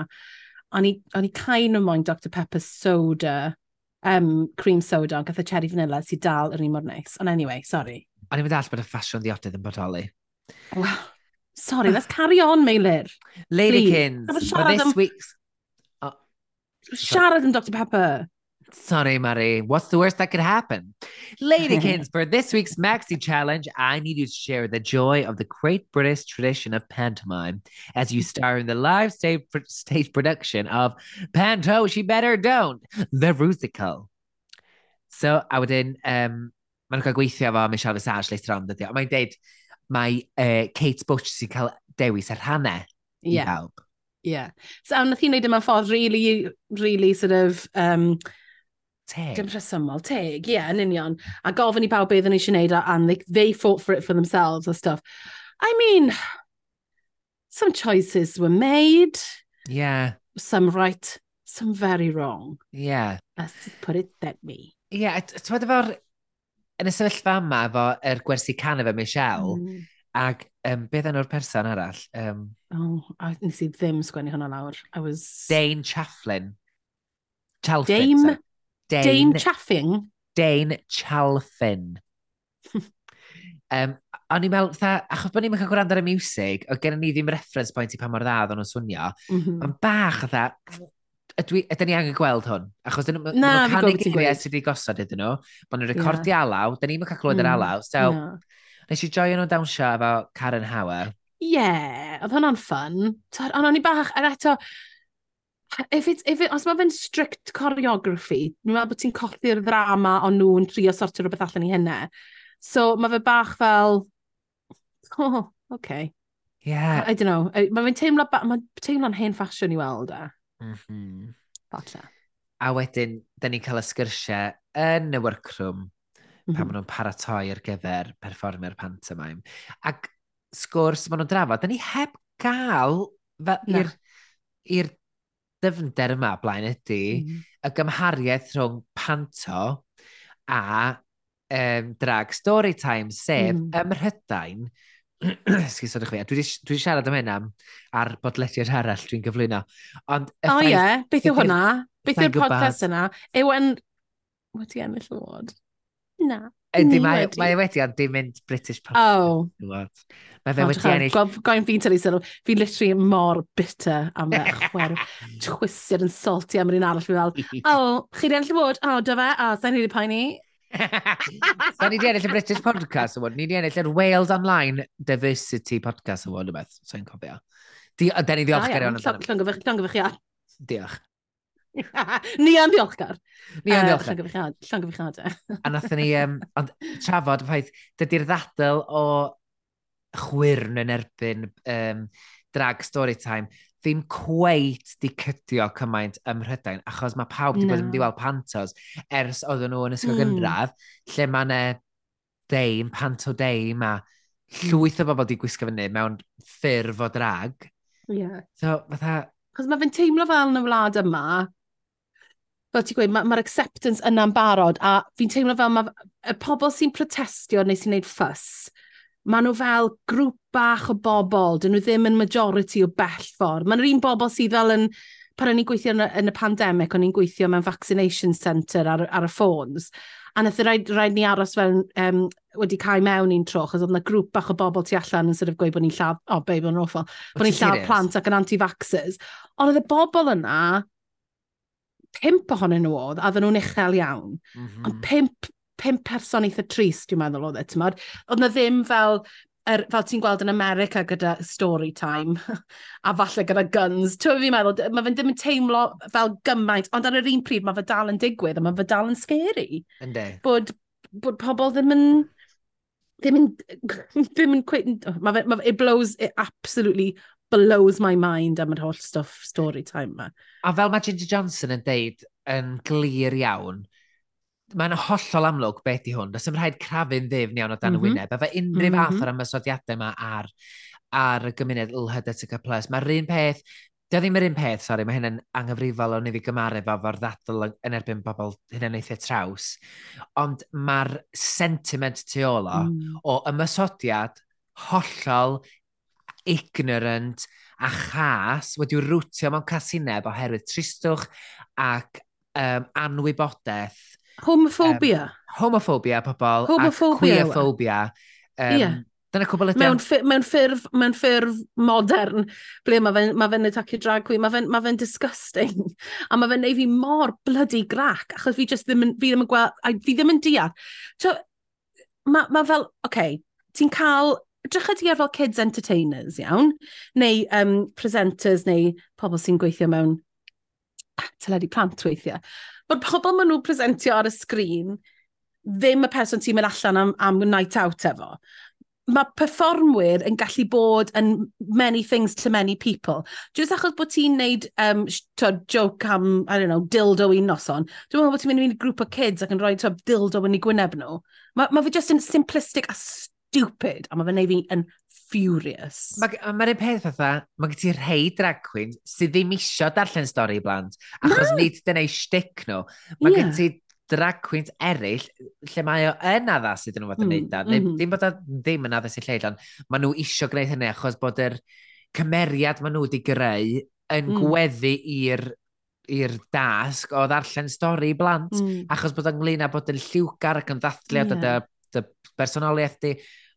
O'n i, on i moyn Dr Pepper soda, um, cream soda, ond gath y cherry vanilla sy'n dal yr un mor neis. Ond anyway, sorry.
O'n i'n mynd all bod y ffasiwn ddiodydd yn bodoli.
Well, sorry, let's carry on, Meilir.
Ladykins, for this week's...
Oh, siarad am Dr Pepper.
Sorry, Marie. What's the worst that could happen? Ladykins, for this week's Maxi Challenge, I need you to share the joy of the great British tradition of pantomime as you star in the live stage, stage production of Panto, She Better Don't, the musical. So, a wedyn, um, maen nhw'n cael gweithio efo Michelle Visage leis rhan dyddio. Mae'n deud, mae uh, Kate Butch sy'n cael dewis ar rhannau i yeah. bawb.
Yeah. So, nath i'n neud yma ffordd really, really sort of um,
Teg.
Dim rhesymol, teg, ie, yeah, yn union. A gofyn i bawb beth yn eisiau gwneud, and they, they fought for it for themselves and stuff. I mean, some choices were made.
Yeah.
Some right, some very wrong.
Yeah.
Let's put it that way.
Yeah, ti'n meddwl efo'r... Yn y sefyllfa yma, efo yr er gwersi can efo Michelle, mm. Ac um, beth enw'r person arall? Um,
oh, I nes i ddim sgwennu hwnna lawr. I was...
Dane Chafflin. Chalfin,
Dame sorry. Dane, Dane Chaffing?
Dane Chalfin. um, o'n i'n meddwl, achos bod ni'n cael gwrando ar y music, o gen ni ddim reference point i pa mor dda o'n nhw'n swnio, mm -hmm. ond bach, dda, ydw, ydyn ni angen gweld hwn? Achos dyn nhw'n canu geiriau sydd wedi gosod iddyn nhw, bod nhw'n recordio yeah. alaw, dyn ni'n cael clywed mm. yr alaw, so no. nes i joio nhw'n dawnsio efo Karen Hauer.
Ie, yeah, oedd hwnna'n ffyn. Ond o'n i bach, ar eto, if it, if it, os mae fe'n strict choreography, dwi'n meddwl bod ti'n colli'r ddrama ond nhw'n trio sortio rhywbeth allan i hynna. So mae fe bach fel, oh, okay.
Yeah.
I, I don't know. Mae fe'n teimlo, mae teimlo'n hen ffasiwn i weld e. Mm -hmm. Falle.
A wedyn, da ni'n cael y sgyrsiau yn y workroom mm -hmm. pan mhm. maen nhw'n paratoi ar gyfer perfformio'r pantomime. Ac sgwrs maen nhw'n drafod, da ni heb gael i'r dyfnder yma blaen ydy mm. y gymhariaeth rhwng panto a um, drag story time, sef mm. ym Mhrydain, sgusodwch fi, a dwi wedi siarad am hynna ar bodlediad arall dwi'n gyflwyno. Ond
o oh, ie, yeah. beth yw hwnna? Beth yw'r podcast yna? Yw yn... Wedi ennill y wod? Na.
Ydy, mae, mae wedi ond dim mynd British Pop.
Oh. Mae fe wedi ennill. Gwain fi'n tynnu sylw, fi'n literally mor bitter am y chwer twisted yn salty am yr un arall. Fi fel, oh, chi di ennill y bod? Oh, dy fe? Oh, sa'n hyd i poeni.
so ni di ennill y British Podcast Award, ni di ennill yr Wales Online Diversity Podcast Award, rhywbeth, so'n cofio. Da ni ddiolch gari o'n
amdano. Llongyfych, llongyfych, ia.
Diolch.
Ni yn ddiolchgar.
Ni yn ddiolchgar.
Uh, Llan gyfichadau.
a nath ni, um, ond trafod ffaith, dydy'r ddadl o chwyrn yn erbyn um, drag story time ddim cweit di cydio cymaint ym Mhrydain, achos mae pawb wedi no. bod yn mynd i weld pantos ers oedden nhw yn ysgol mm. gynradd, lle mae yna deim, panto deim, a llwyth o bobl wedi gwisgo fyny mewn ffurf o drag.
Ie. Yeah.
So, fatha...
Cos mae fe'n teimlo fel yn y wlad yma, fel ti'n gweud, mae'r ma, acceptance yna'n barod, a fi'n teimlo fel mae y pobl sy'n protestio neu sy'n gwneud ffys, maen nhw fel grŵp bach o bobl, dyn nhw ddim yn majority o bell ffordd. Mae'n un bobl sydd fel yn, pan o'n i'n gweithio yn y, yn y pandemig, o'n i'n gweithio mewn vaccination centre ar, ar y ffôns, a nath y rhaid, rhaid ni aros fel um, wedi cael mewn i'n tro, chos oedd yna grŵp bach o bobl tu allan yn sort of gweud bod ni'n lladd, o oh, babe, o'n awful, bod ni'n lladd plant ac yn anti-vaxxers. Ond oedd y bobl yna pimp ohonyn nhw oedd, a ddyn nhw'n uchel iawn. Mm -hmm. Ond pimp, pimp person eitha trist, dwi'n meddwl oedd e, ti'n modd. Oedd na ddim fel, er, fel ti'n gweld yn America gyda story time, a falle gyda guns. Tw'n fi'n meddwl, mae fe'n ddim yn teimlo fel gymaint, ond ar yr un pryd mae fe dal yn digwydd, a mae fe dal yn scary.
Ynddi.
Bod, bod pobl ddim yn ddim yn, ddim yn quit, mae fe, ma fe, it blows it absolutely blows my mind am yr holl stuff story time ma.
A fel mae Ginger Johnson yn deud yn glir iawn, mae'n hollol amlwg beth i hwn. Does ym rhaid crafu'n ddefn iawn o dan mm -hmm. y mhm. wyneb. Efo unrhyw mm -hmm. fath mhm. o'r ymysodiadau yma ar, ar y gymuned LHDTC+. Mae'r un peth Dio ddim yr un peth, sori, mae hynny'n anghyfrifol o'n i fi gymaru fo fo'r ddadl yn erbyn bobl eithaf traws. Ond mae'r sentiment tu ôl mm. o ymysodiad hollol ignorant a chas wedi'w rwtio mewn casineb oherwydd tristwch ac um, anwybodaeth.
Homophobia.
Um, homophobia, pobl. Homophobia. Ac e? queerphobia. Um, yeah. Dyna cwbl ydy...
Mewn, ffyr, mewn, ffurf, mewn ffurf modern, ble mae fe'n ma fe atacu drag queen, mae fe'n ma fe disgusting. A mae fe'n neud fi mor bloody grac, achos fi just ddim yn, fi ddim yn gweld, fi ddim yn deall. So, mae ma fel, oce, okay, ti'n cael Drycha ti ar fel kids entertainers, iawn? Neu um, presenters, neu pobl sy'n gweithio mewn teledu plant weithiau. Mae'r pobl maen nhw'n presentio ar y sgrin ddim y person ti'n mynd allan am, am night out efo mae performwyr yn gallu bod yn many things to many people. Just achos bod ti'n neud um, to, joke am, I don't know, dildo i noson, dwi'n meddwl bod ti'n mynd i grŵp o kids ac yn rhoi to, dildo yn ei gwyneb nhw. Mae ma fe just yn simplistic a stupid, a mae fe'n neud fi yn furious.
Mae'n ma peth fatha, mae gen ti rhai drag queens sydd ddim isio darllen stori blant, achos no. nid dyna i shtick nhw. Mae yeah. gen ti drag queens eraill, lle mae o yn addas sydd yn fod yn mm, neud da. Mm -hmm. Dim bod o ddim yn addas i lleid, ond mae nhw isio gwneud hynny, achos bod yr cymeriad maen nhw wedi greu yn mm. gweddu i'r i'r dasg o ddarllen stori i blant, mm. achos bod ynglyn â bod yn lliwgar ac yn ddathliad yeah dy bersonoliaeth di,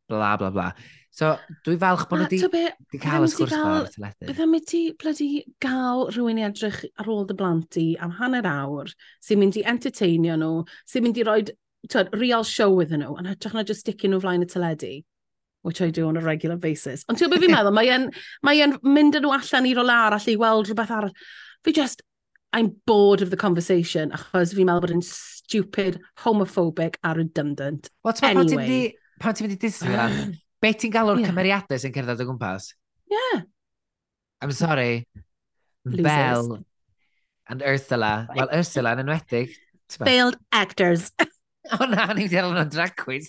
bla bla bla. So, dwi falch bod nhw wedi cael y sgwrs fawr y teledu.
Bydd mi ti blydi gael rhywun i edrych ar ôl dy blant i am hanner awr sy'n mynd i entertainio nhw, sy'n mynd i roi twed, real show iddyn nhw, yn hytrach na just sticking nhw flaen y teledu, which I do on a regular basis. Ond ti'n beth fi'n meddwl, mae'n mae, mynd mae nhw allan i rol arall i weld rhywbeth arall. Fi just, I'm bored of the conversation achos fi'n meddwl bod yn stupid, homophobic a redundant.
Wel, my anyway. pan ti'n mynd i Disneyland, be ti'n galw'r yeah. cymeriadau sy'n cerdded o gwmpas?
Yeah.
I'm sorry. Losers. Belle and Ursula. Well, Ursula yn enwedig.
Failed actors.
o oh, na, ni'n dweud nhw'n drag queens.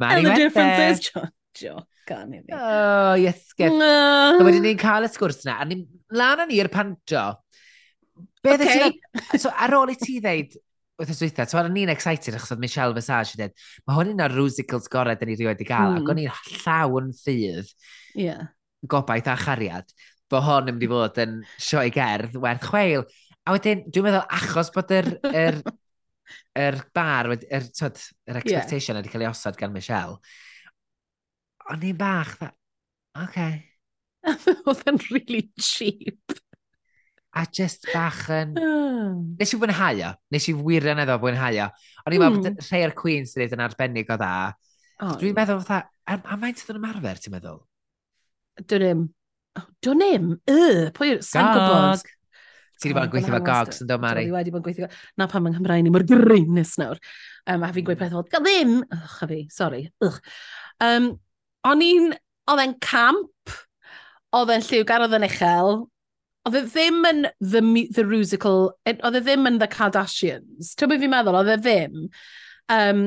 And the difference is, jo gan i fi.
O, oh, iesgyd. No. So, wedyn ni'n cael y sgwrs yna, a ni'n lan ni'r panto. Beth okay. So, ar ôl i ti ddeud, wrth y swytha, so ni'n excited achos oedd Michelle Visage yn dweud, mae hwn un o'r rwsicles gorau dyn ni rioed i gael, mm. ac hmm. o'n i'n llawn ffydd
yeah.
gobaith a chariad, bod hwn yn mynd i fod yn sioe gerdd werth chweil. A wedyn, dwi'n meddwl achos bod yr, yr, yr bar, yr, yr, yr expectation yeah. wedi cael ei osod gan Michelle, o'n i'n bach, dda, oce. Okay.
Oedd yn really cheap.
A just bach yn... Hmm. Nes i fwynhau o. Nes i wirioneddol fwynhau o. O'n i'n meddwl mm. bod hmm. rhai o'r Queen's dweud yn arbennig o dda. Oh, Dwi'n meddwl fatha, er, a, a mae'n sydd yn ymarfer, ti'n meddwl?
Dwi'n im. Dwi'n im? Y, pwy yw'r sain gwybod?
Ti wedi bod yn gweithio fel gogs yn dod, Mari?
Dwi wedi bod yn gweithio Na pam yng Nghymru ni mor greinus nawr. Um, a fi'n gweud hmm. peth fel, ddim! Ych, a fi, sori. Ych. Um, O'n i'n, oedd e'n camp, oedd e'n lliwgar, oedd e'n uchel, oedd e ddim yn the, the musical, e, oedd e ddim yn The Kardashians. Ti'n byd fi'n meddwl, oedd e ddim. Um,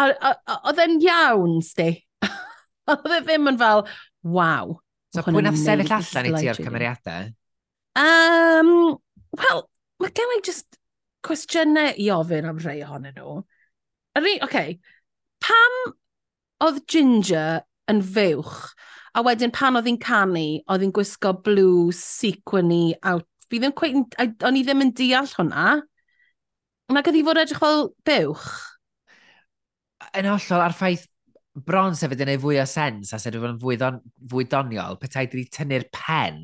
oedd e'n iawn, sti. oedd e ddim yn fel, waw.
So pwy nath sefyll allan i ti o'r cymeriadau?
Um, Wel, mae gen i just cwestiynau i ofyn am rhai ohonyn nhw. Oce, okay. pam oedd Ginger yn fywch. A wedyn pan oedd hi'n canu, oedd hi'n gwisgo blue sequiny out. Fi ddim cweith, o'n i ddim yn deall hwnna. Nag oedd hi fod edrych fel bywch.
Yn hollol, ar ffaith bron sefyd yn ei fwy o sens, a sef wedi bod yn fwy, don, fwy doniol, petai wedi tynnu'r pen,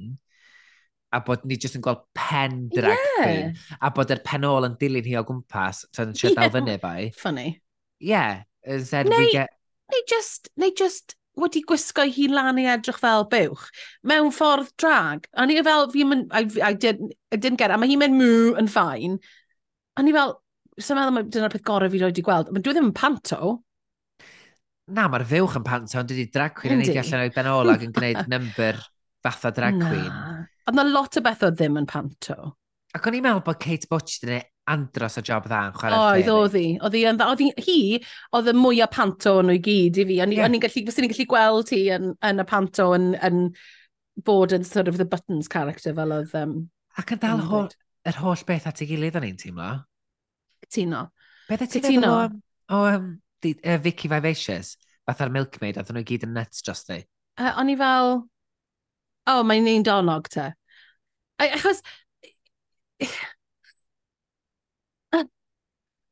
a bod ni jyst yn gweld pen drag yeah. Thing, a bod yr er pen ôl yn dilyn hi o gwmpas, ta'n siarad yeah. dal fyny bai.
Funny.
Yeah, Neu, we
get... Neu just, neu just wedi gwisgo hi lan i edrych fel bywch, mewn ffordd drag. A ni fel, fi mynd, I, I, did, I didn't get it, a mae hi'n mynd mw yn ffain. A ni fel, sy'n meddwl dyna'r peth gorau fi wedi gweld, ond dwi e ddim yn panto.
Na, mae'r fywch yn panto, ond dydy drag queen yn ei allan o'i benol ac yn gwneud number fatha drag queen.
Na. Ond na lot o beth o ddim yn panto.
Ac o'n i'n meddwl bod Kate Butch dyn andros o job dda yn chwarae
Oedd, oedd hi. Oedd hi yn dda. Oedd hi, oedd y mwyaf panto yn o'i gyd i fi. O'n yeah. i'n gallu, fysyn i'n gallu gweld hi yn, yn y panto yn, yn bod yn sort of the buttons character fel oedd... Um,
Ac yn dal hol, yr holl beth at ei gilydd o'n i'n teimlo.
Tino.
Beth ti feddwl o, o um, di, uh, Vicky Vivacious? Fatha'r Milkmaid, oedd nhw gyd yn nuts dros di.
Uh, o'n i fel... O, Oh, mae'n un donog te. Achos...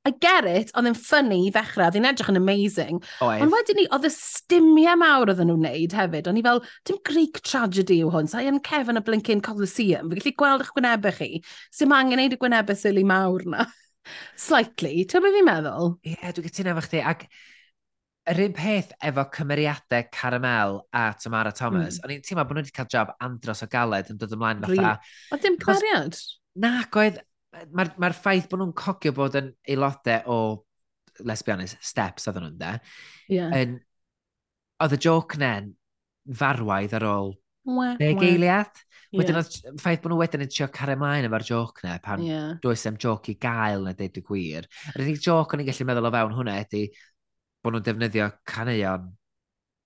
I get it, oedd yn ffynnu i ddechrau, oedd hi'n edrych yn amazing. Oedd. Ond wedyn ni, oedd y stymiau mawr oedd nhw'n wneud hefyd, o'n i fel, dim Greek tragedy yw hwn, sa'i yn cefn y Blinkin Coliseum, fe gallu gweld eich gwynebau chi, sy'n ma angen neud y gwynebau sili mawr na. Slightly, ti'n byd fi'n meddwl?
Ie, yeah, dwi'n gytuno efo chdi, ac yr un peth efo cymeriadau Caramel a Tamara Thomas, mm. o'n i'n teimlo bod nhw wedi cael job andros o galed yn dod ymlaen fatha.
Oedd dim cymeriad?
Na, oedd, mae'r ma ffaith bod nhw'n cogio bod yn aelodau o, let's be honest, steps oedden nhw'n de.
Yeah. Yn,
oedd y joc nen farwaidd ar ôl deg eiliad. Wedyn oedd ffaith bod nhw wedyn yn trio cario mlaen efo'r joc ne, pan yeah. does am joc i gael na deud y gwir. Yr unig joc o'n i'n gallu meddwl o fewn hwnna ydy bod nhw'n defnyddio caneuon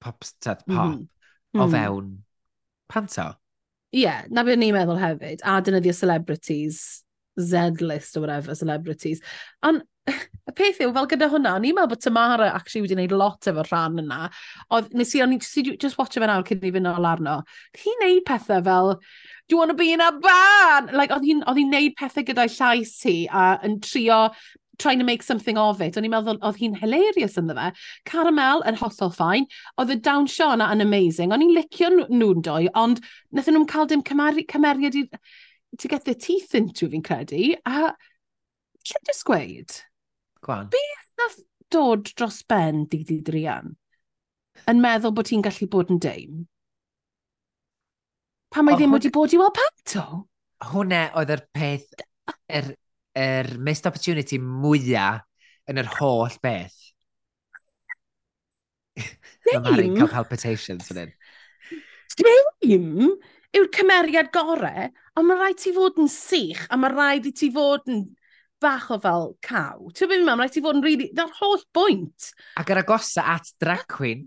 pop, tad, mhm. pop mm -hmm. o mhm. fewn panto.
Ie, yeah, na beth ni'n meddwl hefyd, a dynyddio celebrities Z-list or whatever, celebrities. Ond y peth yw, fel gyda hwnna, o'n i'n meddwl bod Tamara actually wedi gwneud lot efo'r rhan yna. Oedd, nes i, o'n i'n just, watch e fe nawr cyn i fynd ôl arno. Hi'n neud pethau fel, do you want to be in a band? Like, oedd hi'n neud pethau gyda'i llais hi a yn trio trying to make something of it. O'n i'n meddwl, oedd hi'n hilarious ynddo fe. Caramel yn hollol ffain. Oedd y dawnsio yna yn amazing. O'n i'n licio nhw'n doi, ond nath nhw'n cael dim cymeriad i to get their teeth into fi'n credu, a lle jyst gweud?
Gwan.
Beth nath dod dros ben dydd i drian yn meddwl bod ti'n gallu bod yn deim? Pa mae ddim wedi bod i weld panto?
Hwne oedd yr peth, yr, yr missed opportunity mwyaf yn yr holl beth. Deim? Mae Mari'n cael palpitations yn un.
Deim? yw'r cymeriad gorau, ond mae rhaid ti fod yn sych, a mae rhaid i ti fod yn bach o fel caw. Ti'n byd mam, rhaid ti fod yn rili... Really, Na'r holl bwynt.
Ac yr agosa at drag queen.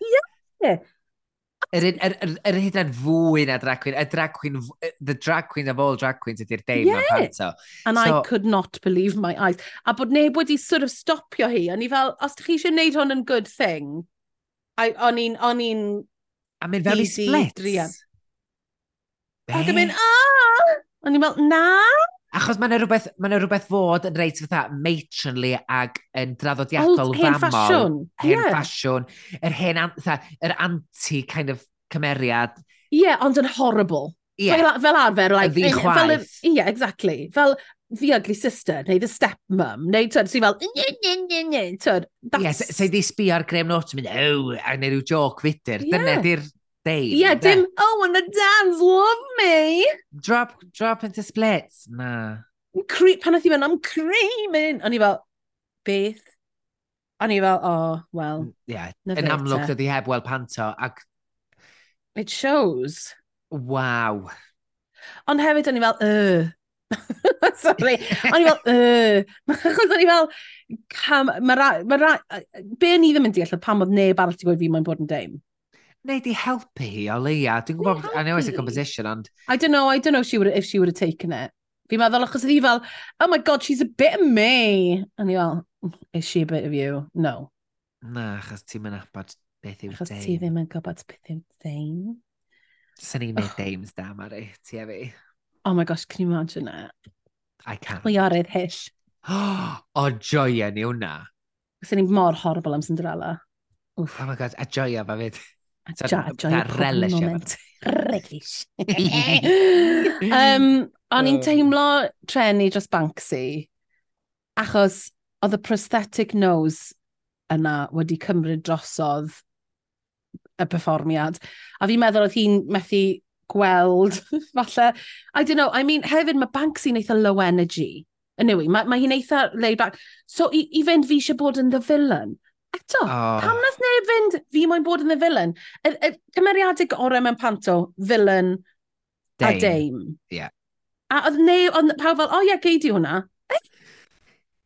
Ie. yeah.
Yr er, er, er, hyd yn fwy na drag queen. Y drag queen, the drag queen of all drag queens ydy'r deim yeah. panto.
And so, I could not believe my eyes. A bod neb wedi sort of stopio hi. O'n i fel, os ydych chi eisiau gwneud hwn yn good thing, o'n i'n...
A mynd fel i splits.
Ac yn mynd, aaa! Ah! O'n i'n meddwl, na!
Achos mae'n rhywbeth, ma rhywbeth fod yn reit fatha matronly ag yn draddodiadol Old, hen famol.
Hen ffasiwn.
Hen yeah. ffasiwn. Yr hen, fatha, yr anti kind of cymeriad.
Ie, yeah, ond yn horrible. Yeah. Fel, fel arfer, like...
Y Ddi chwaith.
Ie, yeah, exactly. Fel the ugly sister, neu the stepmum, neu tyd, sy'n fel, tyd,
that's... Ie, yeah, di sbio ar Graham Norton, mynd, oh, a neu rhyw joc fydyr. Yeah. Dyna di'r Dave.
Yeah, dim, oh, and the dads love me.
Drop, drop into splits. Na.
Cre pan oedd i mewn, I'm creaming. O'n i fel, beth? O'n i fel, oh, well.
Yeah, yn amlwg eh. dydi heb weld panto. Ac...
It shows.
Wow.
Ond hefyd, o'n i fel, er. uh. Sorry. O'n i fel, uh. Achos o'n i fel, cam, mae ma be ni ddim yn deall, pam oedd neb arall wedi gweud fi mae'n bod yn deim
neu di helpu hi o leia. Dwi'n gwybod, I know it's a composition, ond...
I don't know, I don't know if she would, if she would have taken it. Fi'n meddwl, achos ydi fel, oh my god, she's a bit of me. A ni fel, is she a bit of you? No.
Na, achos ti'n mynd abod beth yw
Achos ti ddim yn gwybod beth yw deim.
Sa'n ni'n mynd deims da, Mari, ti a fi.
Oh my gosh, can you imagine that?
I can't.
Chwiorydd hyll.
o joia ni hwnna.
Sa'n ni mor horrible am Cinderella.
Oh my god, a joia fa fyd
relish. moment. Relish. um, o'n i'n teimlo treni dros Banksy, achos oedd y prosthetic nose yna wedi cymryd drosodd y perfformiad. A fi'n meddwl oedd hi'n methu gweld, falle. I don't know, I mean, hefyd mae Banksy'n eitha low energy. Anyway, mae, mae hi'n eitha laid back. So i, i fynd fi eisiau bod yn the villain. Eto, oh. pam nath neb fynd, fi moyn bod yn y villain? Y, y cymeriadau gorau mewn panto, villain dame. a dame.
Yeah.
A oedd neb, oedd pawb fel, o oh, ie, yeah, geidi hwnna.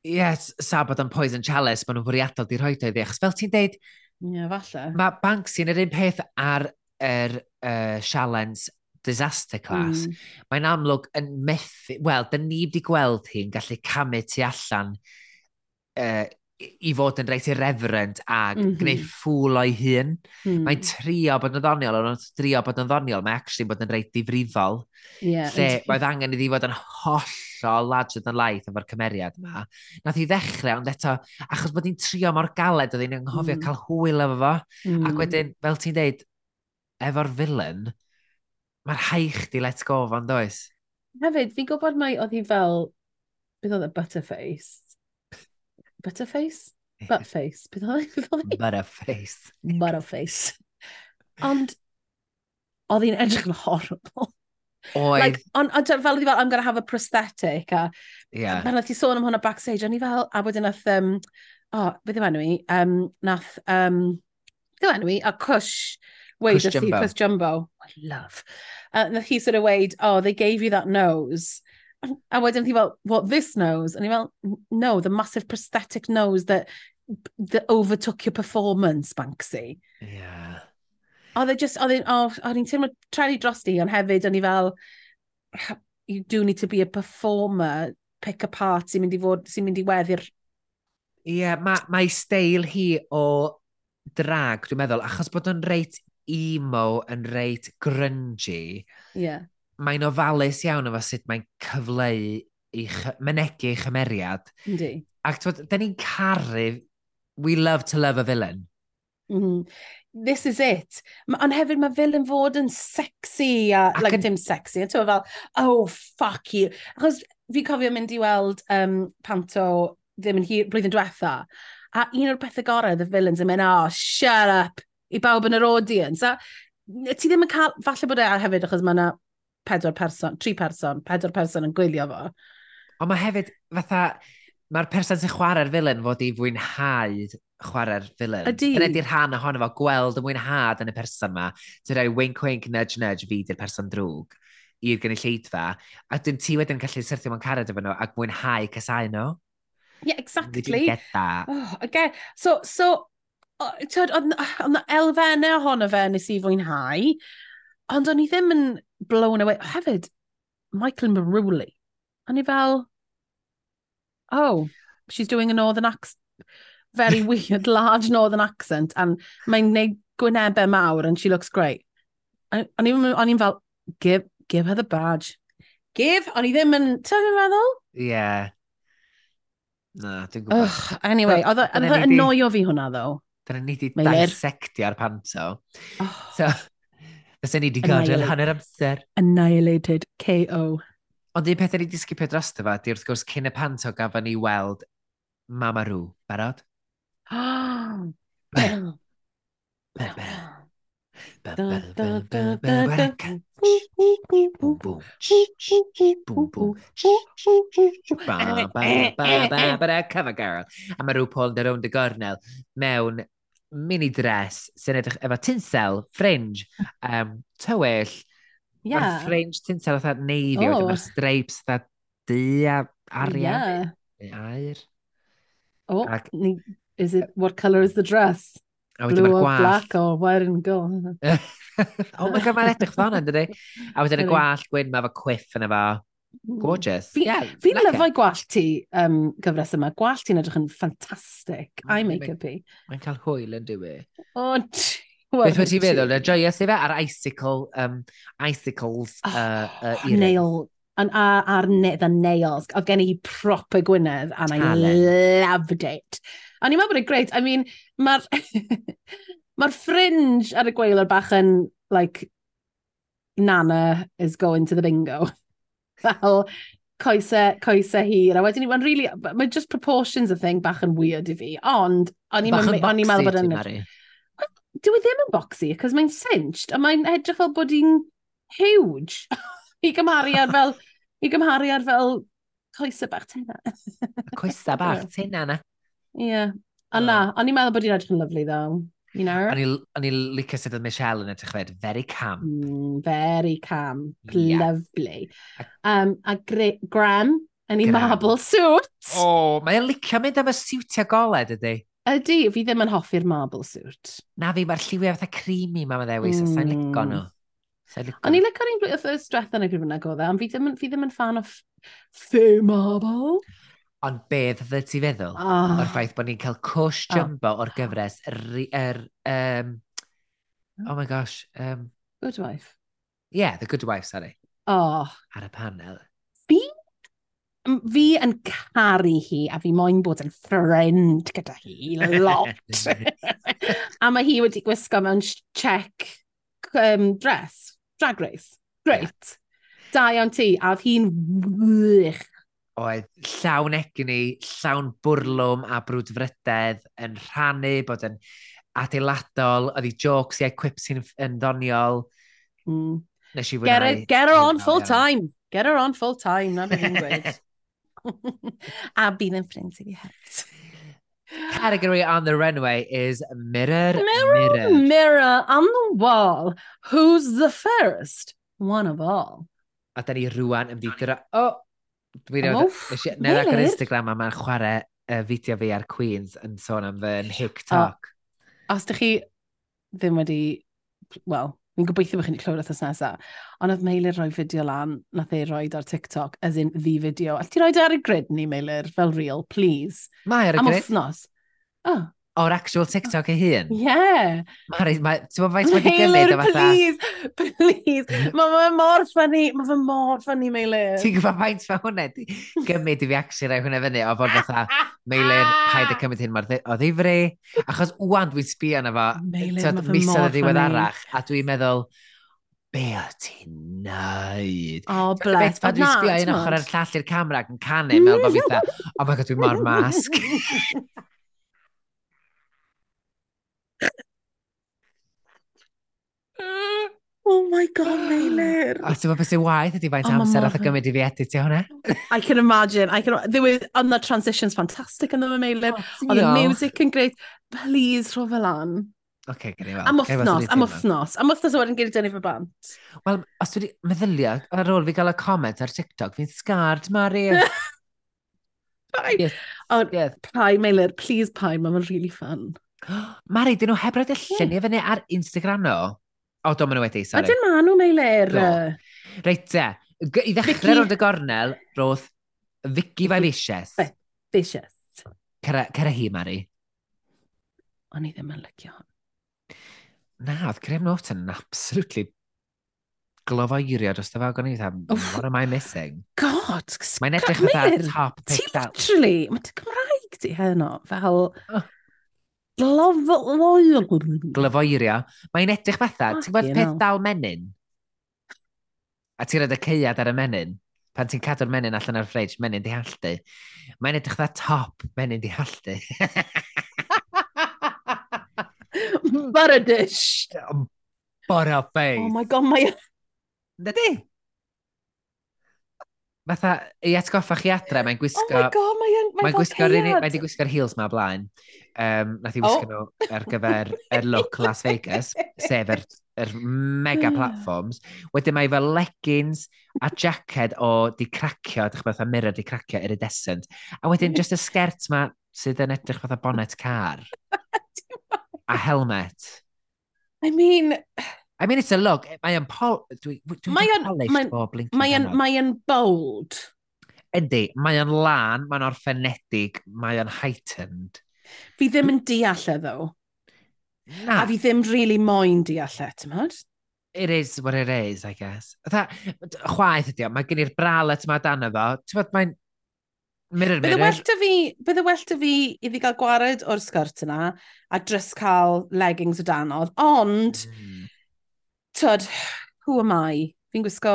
Yes, sa bod yn poison chalice, maen nhw'n fwriadol di rhoi dweud i. Achos fel ti'n deud,
yeah, falle.
mae Banksy yn yr un peth ar yr uh, sialens disaster class. Mm. Mae'n amlwg yn methu, wel, dyn ni wedi gweld hi'n gallu camu tu allan uh, i fod yn reit irreverent a mm -hmm. gwneud ffwl o'i hun. Mm. Mae'n trio bod yn ddoniol, ond trio bod yn ddoniol, mae actually bod yn reit difrifol. Yeah, lle mae'n angen iddi fod yn hollol larger than life efo'r cymeriad yma. Nath i ddechrau, ond eto, achos bod hi'n trio mor galed, oedd hi'n anghofio mm. cael hwyl efo fo. Mm. Ac hmm. wedyn, fel ti'n deud, efo'r villain, mae'r haich di let go fo'n does.
Hefyd, fi'n gwybod mai oedd hi fel, beth oedd y butterface, Butterface? Buttface, beth oedd?
Butterface.
Butterface. Ond, oedd hi'n edrych yn horrible.
Oedd. Like,
on, on, fel oedd fel, I'm going to have a prosthetic. A, yeah. Pan oedd hi sôn am hwnna backstage, ond i fel, a wedyn nath, um, oh, beth yw enw i? Um, nath, um, beth yw enw i? A Cush. Wade, Cush Jumbo. Cush Jumbo. I love. Uh, nath hi sort of weid, oh, they gave you that nose A wedyn thi fel, what, this nose? And i fel, no, the massive prosthetic nose that, that overtook your performance, Banksy.
Yeah.
Oedd e just, oedd e'n, oh, o'n i'n teimlo trenu drosti, ond hefyd o'n i fel, you do need to be a performer, pick apart sy'n mynd i fod, sy'n mynd i weddi'r...
Ie, yeah, mae ma steil hi o drag, dwi'n meddwl, achos bod o'n reit emo yn reit grungy.
Yeah
mae'n ofalus iawn efo sut mae'n cyfleu i mynegu ei chymeriad.
Ynddi.
Ac twyd, da ni'n caru, we love to love a villain.
Mm. This is it. Ond hefyd mae villain fod yn sexy, a, Ac like, an... dim sexy, a ti'n fel, oh, fuck you. Achos fi cofio mynd i weld um, panto ddim yn hir, blwyddyn diwetha, a un o'r pethau gorau, the villains, yn mynd, oh, shut up, i bawb yn yr audience. A ti ddim yn cael, falle bod e hefyd, achos mae yna pedwar person, tri person, pedwar person yn gwylio fo.
Ond mae hefyd, fatha, mae'r person sy'n chwarae'r filen fod i fwynhau chwarae'r filen.
Ydy.
Dyna di'r rhan ohono fo, gweld y mwynhad yn y person yma. ti'n rhoi wink wink, nudge nudge fi di'r person drwg i'r gynulleidfa. A dyn ti wedyn gallu syrthio mewn carad efo nhw ac mwynhau casau nhw.
Yeah, exactly.
Dwi'n get that.
Oh, okay. So, so, oedd na elfennau ohono fe nes i fwynhau, ond o'n i ddim yn blown away. Hefyd, Michael Maruli. A ni fel, oh, she's doing a northern accent. Very weird, large northern accent. And mae'n neud gwynebau mawr and she looks great. O'n i'n fel, give, give her the badge. Give, o'n i ddim yn, ti'n meddwl?
Yeah. Na, dwi'n gwybod.
Ugh, anyway, oedd yn annoio fi hwnna, ddo.
Dyna ni di dissectio'r panto. Oh. So, Fysa ni wedi gadael hanner amser.
Annihilated, KO.
Ond un peth ni wedi sgipio dros dyfa, di wrth gwrs cyn y panto gafon ni weld Mama Rŵ, barod? Cover girl. A mae rhyw Paul yn yr own dy gornel mewn mini dress sy'n edrych efo tinsel, fringe, um, tywyll. Yeah. Mae'r fringe tinsel oedd navy, oh. mae'r stripes oedd di a arian. Yeah. Air.
Oh, Ac, is it, what colour is the dress? A wedyn Blue or gwallt. black or where and go.
oh my god, mae'n edrych fel hwnna, dydy? A wedyn y gwall gwyn, mae efo cwiff yn efo. Gorgeous. Fi, yeah,
fi'n like lyfau gwallt ti um, gyfres yma. Gwallt ti'n edrych yn ffantastig. Mm, I make-up i.
Mae'n cael hwyl yn dywy. E.
O,
Beth wyt ti'n meddwl? Y joyous efe ar icicle, um, icicles oh, uh, uh,
Nail, an, a, ar ne, the nails. Oedd gen i proper Gwynedd, and Talent. I loved it. A ni'n meddwl bod e'n great. I mean, mae'r ma fringe ar y gweilor bach yn, like, Nana is going to the bingo fel coesau, coesau hir. A wedyn ni, mae'n really, mae just proportions of thing bach yn weird i fi. Ond, o'n i'n meddwl bod yn... Dwi e ddim yn boxy, cos mae'n cinched, a mae'n edrych fel bod hi'n huge i gymharu ar fel, i gymharu ar fel coesau bach tena.
coesau bach tena na.
Ie. Yeah. Ond na, o'n i'n meddwl bod hi'n edrych yn lyflu ddo you know?
O'n i'n licio sydd oedd Michelle yn edrych fed, very calm.
Mm, very calm. yeah. lovely. Um, a Graham, yn ei marble suit.
O, oh, mae'n licio mynd am y siwtio goled ydy.
Ydy, fi ddim yn hoffi'r marble suit.
Na fi, mae'r lliwiau fatha creamy ma ddewis, mm. a sa'n licio nhw.
O'n i'n licio'r un blwyddyn wrth ystwetha yn y grifynau godd e, ond fi ddim, fi ddim yn fan o faux marble.
Ond beth ddod ti feddwl oh. o'r ffaith bod ni'n cael cwsh ah. jumbo oh. o'r gyfres yr... Er, um, oh my gosh. Um,
good Wife.
Yeah, The Good Wife, sorry.
Oh.
Ar y panel.
Fi? Fi yn caru hi a fi moyn bod yn ffrind gyda hi lot. a mae hi wedi gwisgo mewn check um, dress, drag race. Great. Yeah. Da iawn ti. A hi'n wych
oedd llawn egni, llawn bwrlwm a brwdfrydedd yn rhannu, bod yn adeiladol, oedd hi jokes iau quips yn, yn ddoniol.
Mm. Nes i get, it, get her on full time. Get her on full time, na beth i'n gweud. a bydd yn ffrind i fi hefyd.
Category on the runway is mirror,
mirror, mirror. Mirror on the wall. Who's the fairest? One of all.
A da ni rwan yn mynd. O, oh, Dwi'n rhaid, neu ac ar Instagram, a mae'n chwarae uh, fideo fi ar Queens yn sôn am fy TikTok.
Os ydych chi ddim wedi, wel, fi'n gobeithio bod chi'n clywed wrthos nesaf, ond oedd Meilir rhoi fideo lan, nath ei roi ar TikTok, as in fi fideo. All ti roi e ar y grid ni, Meilir, fel real, please?
Mae ar y grid.
Am wythnos. Oh,
o'r actual TikTok ei hun. Ie.
Yeah.
Mae, ma, ti'n bod faint wedi gymryd o fatha?
please, please. Mm-hmm. Mae fe mor ffynnu, mae fe mor ffynnu Meilir.
Ti'n gwybod faint fe hwnna? Gymryd i fi actually rai hwnna fyny o fod fatha Meilir paid y cymryd hyn mor o ddifri. Achos wwan dwi'n sbio yna fo,
misoedd
y ddiweddarach, a dwi'n meddwl, be o ti'n neud?
O, oh, bless.
Pan dwi'n sbio un ochr ar llall i'r camera ac yn canu, mewn bod fi dda, oh my god, dwi'n mor masg.
Oh my god, Meilir.
A ti'n gwybod beth sy'n waith ydi faint oh, amser oedd y gymryd i fi editio hwnna?
I can imagine. I can... There was, on the transitions fantastic yn dda Meilir. Oedd y music yn great. Please, rho fel an.
Okay, gen i fel.
Am wythnos, am wythnos. Am wythnos o wedyn gyda dynnu fy bant.
Wel, os wedi meddylia, ar ôl fi gael y comment ar TikTok, fi'n sgard, Mari.
Pai. Yes. Oh, yes. Pai, Meilir, please pai, mae'n really fun.
Mari, dyn nhw hebrew dy lluniau fyny ar Instagram no. O, do, maen nhw wedi, sori.
Ydyn maen nhw, Meilir.
Er, Reit, te. I ddechrau roedd y gornel, roedd Vicky Vicious.
Vicious.
Cera hi, Mari.
O'n i ddim yn lycio hon.
Na, oedd Graham Norton yn absolutely glofoeiriad os dyfa o'n i dda, what am I missing?
God,
Mae'n edrych fatha top
pick out. Ti literally, mae dy Cymraeg di heno fel... Oh. Glyfoer.
Glyfoeria. Mae'n edrych fatha, ti'n gwybod peth dal menyn? A ti'n rhaid y ceiad ar y menyn? Pan ti'n cadw'r menyn allan ar ffridge, menyn di halltu. Mae'n edrych fatha top, menyn di halltu.
Bara dish.
Bara face.
Oh my god, mae...
Dydy? fatha, i atgoffa chi adre, mae'n gwisgo...
Oh my god, mae'n mae
mae gwisgo... mae gwisgo heels ma blaen. Um, nath i oh. wisgo oh. nhw ar gyfer yr look Las Vegas, sef yr, yr mega platforms. Wedyn mae fel leggings a jacket o di cracio, dych beth mirror di cracio iridescent. A wedyn mm. just y sgert ma sydd yn edrych fatha bonnet car. a helmet.
I mean,
I mean, it's a look. Mae yn pol... Dwi, dwi mae yn... Mae yn...
Mae yn bold.
Ydy, mae yn lan, mae'n orffenedig, mae yn heightened.
Fi ddim yn deall e, ddo. Na. A fi ddim really moyn deall e, ti'n modd?
It is what it is, I guess. Tha, chwaith ydi o, mae gen i'r bralet yma dan efo. Ti'n modd, mae'n... Mirror, mirror. Bydd well
fi, bydd well da fi iddi gael gwared o'r sgwrt yna a dres cael leggings o danodd, ond mm tyd, who am I? Fi'n gwisgo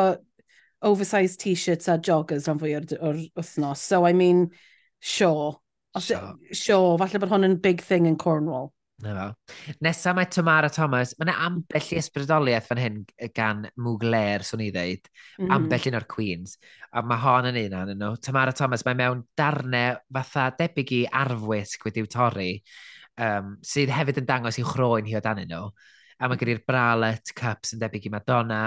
oversized t-shirts a joggers rhan fwy o'r, wythnos. So, I mean, sure. Os, sure. sure, falle bod hwn yn big thing in Cornwall.
Na fo. Nesa mae Tamara Thomas, mae yna ambell i ysbrydoliaeth fan hyn gan Mugler, swn i ddeud, mm -hmm. ambell un o'r Queens. A mae hon yn un o'n nhw. Tamara Thomas, mae mewn darnau fatha debyg i arfwisg wedi'w torri, um, sydd hefyd yn dangos i'w chroen hi o dan nhw a mae gen i'r Bralet cups yn debyg i Madonna.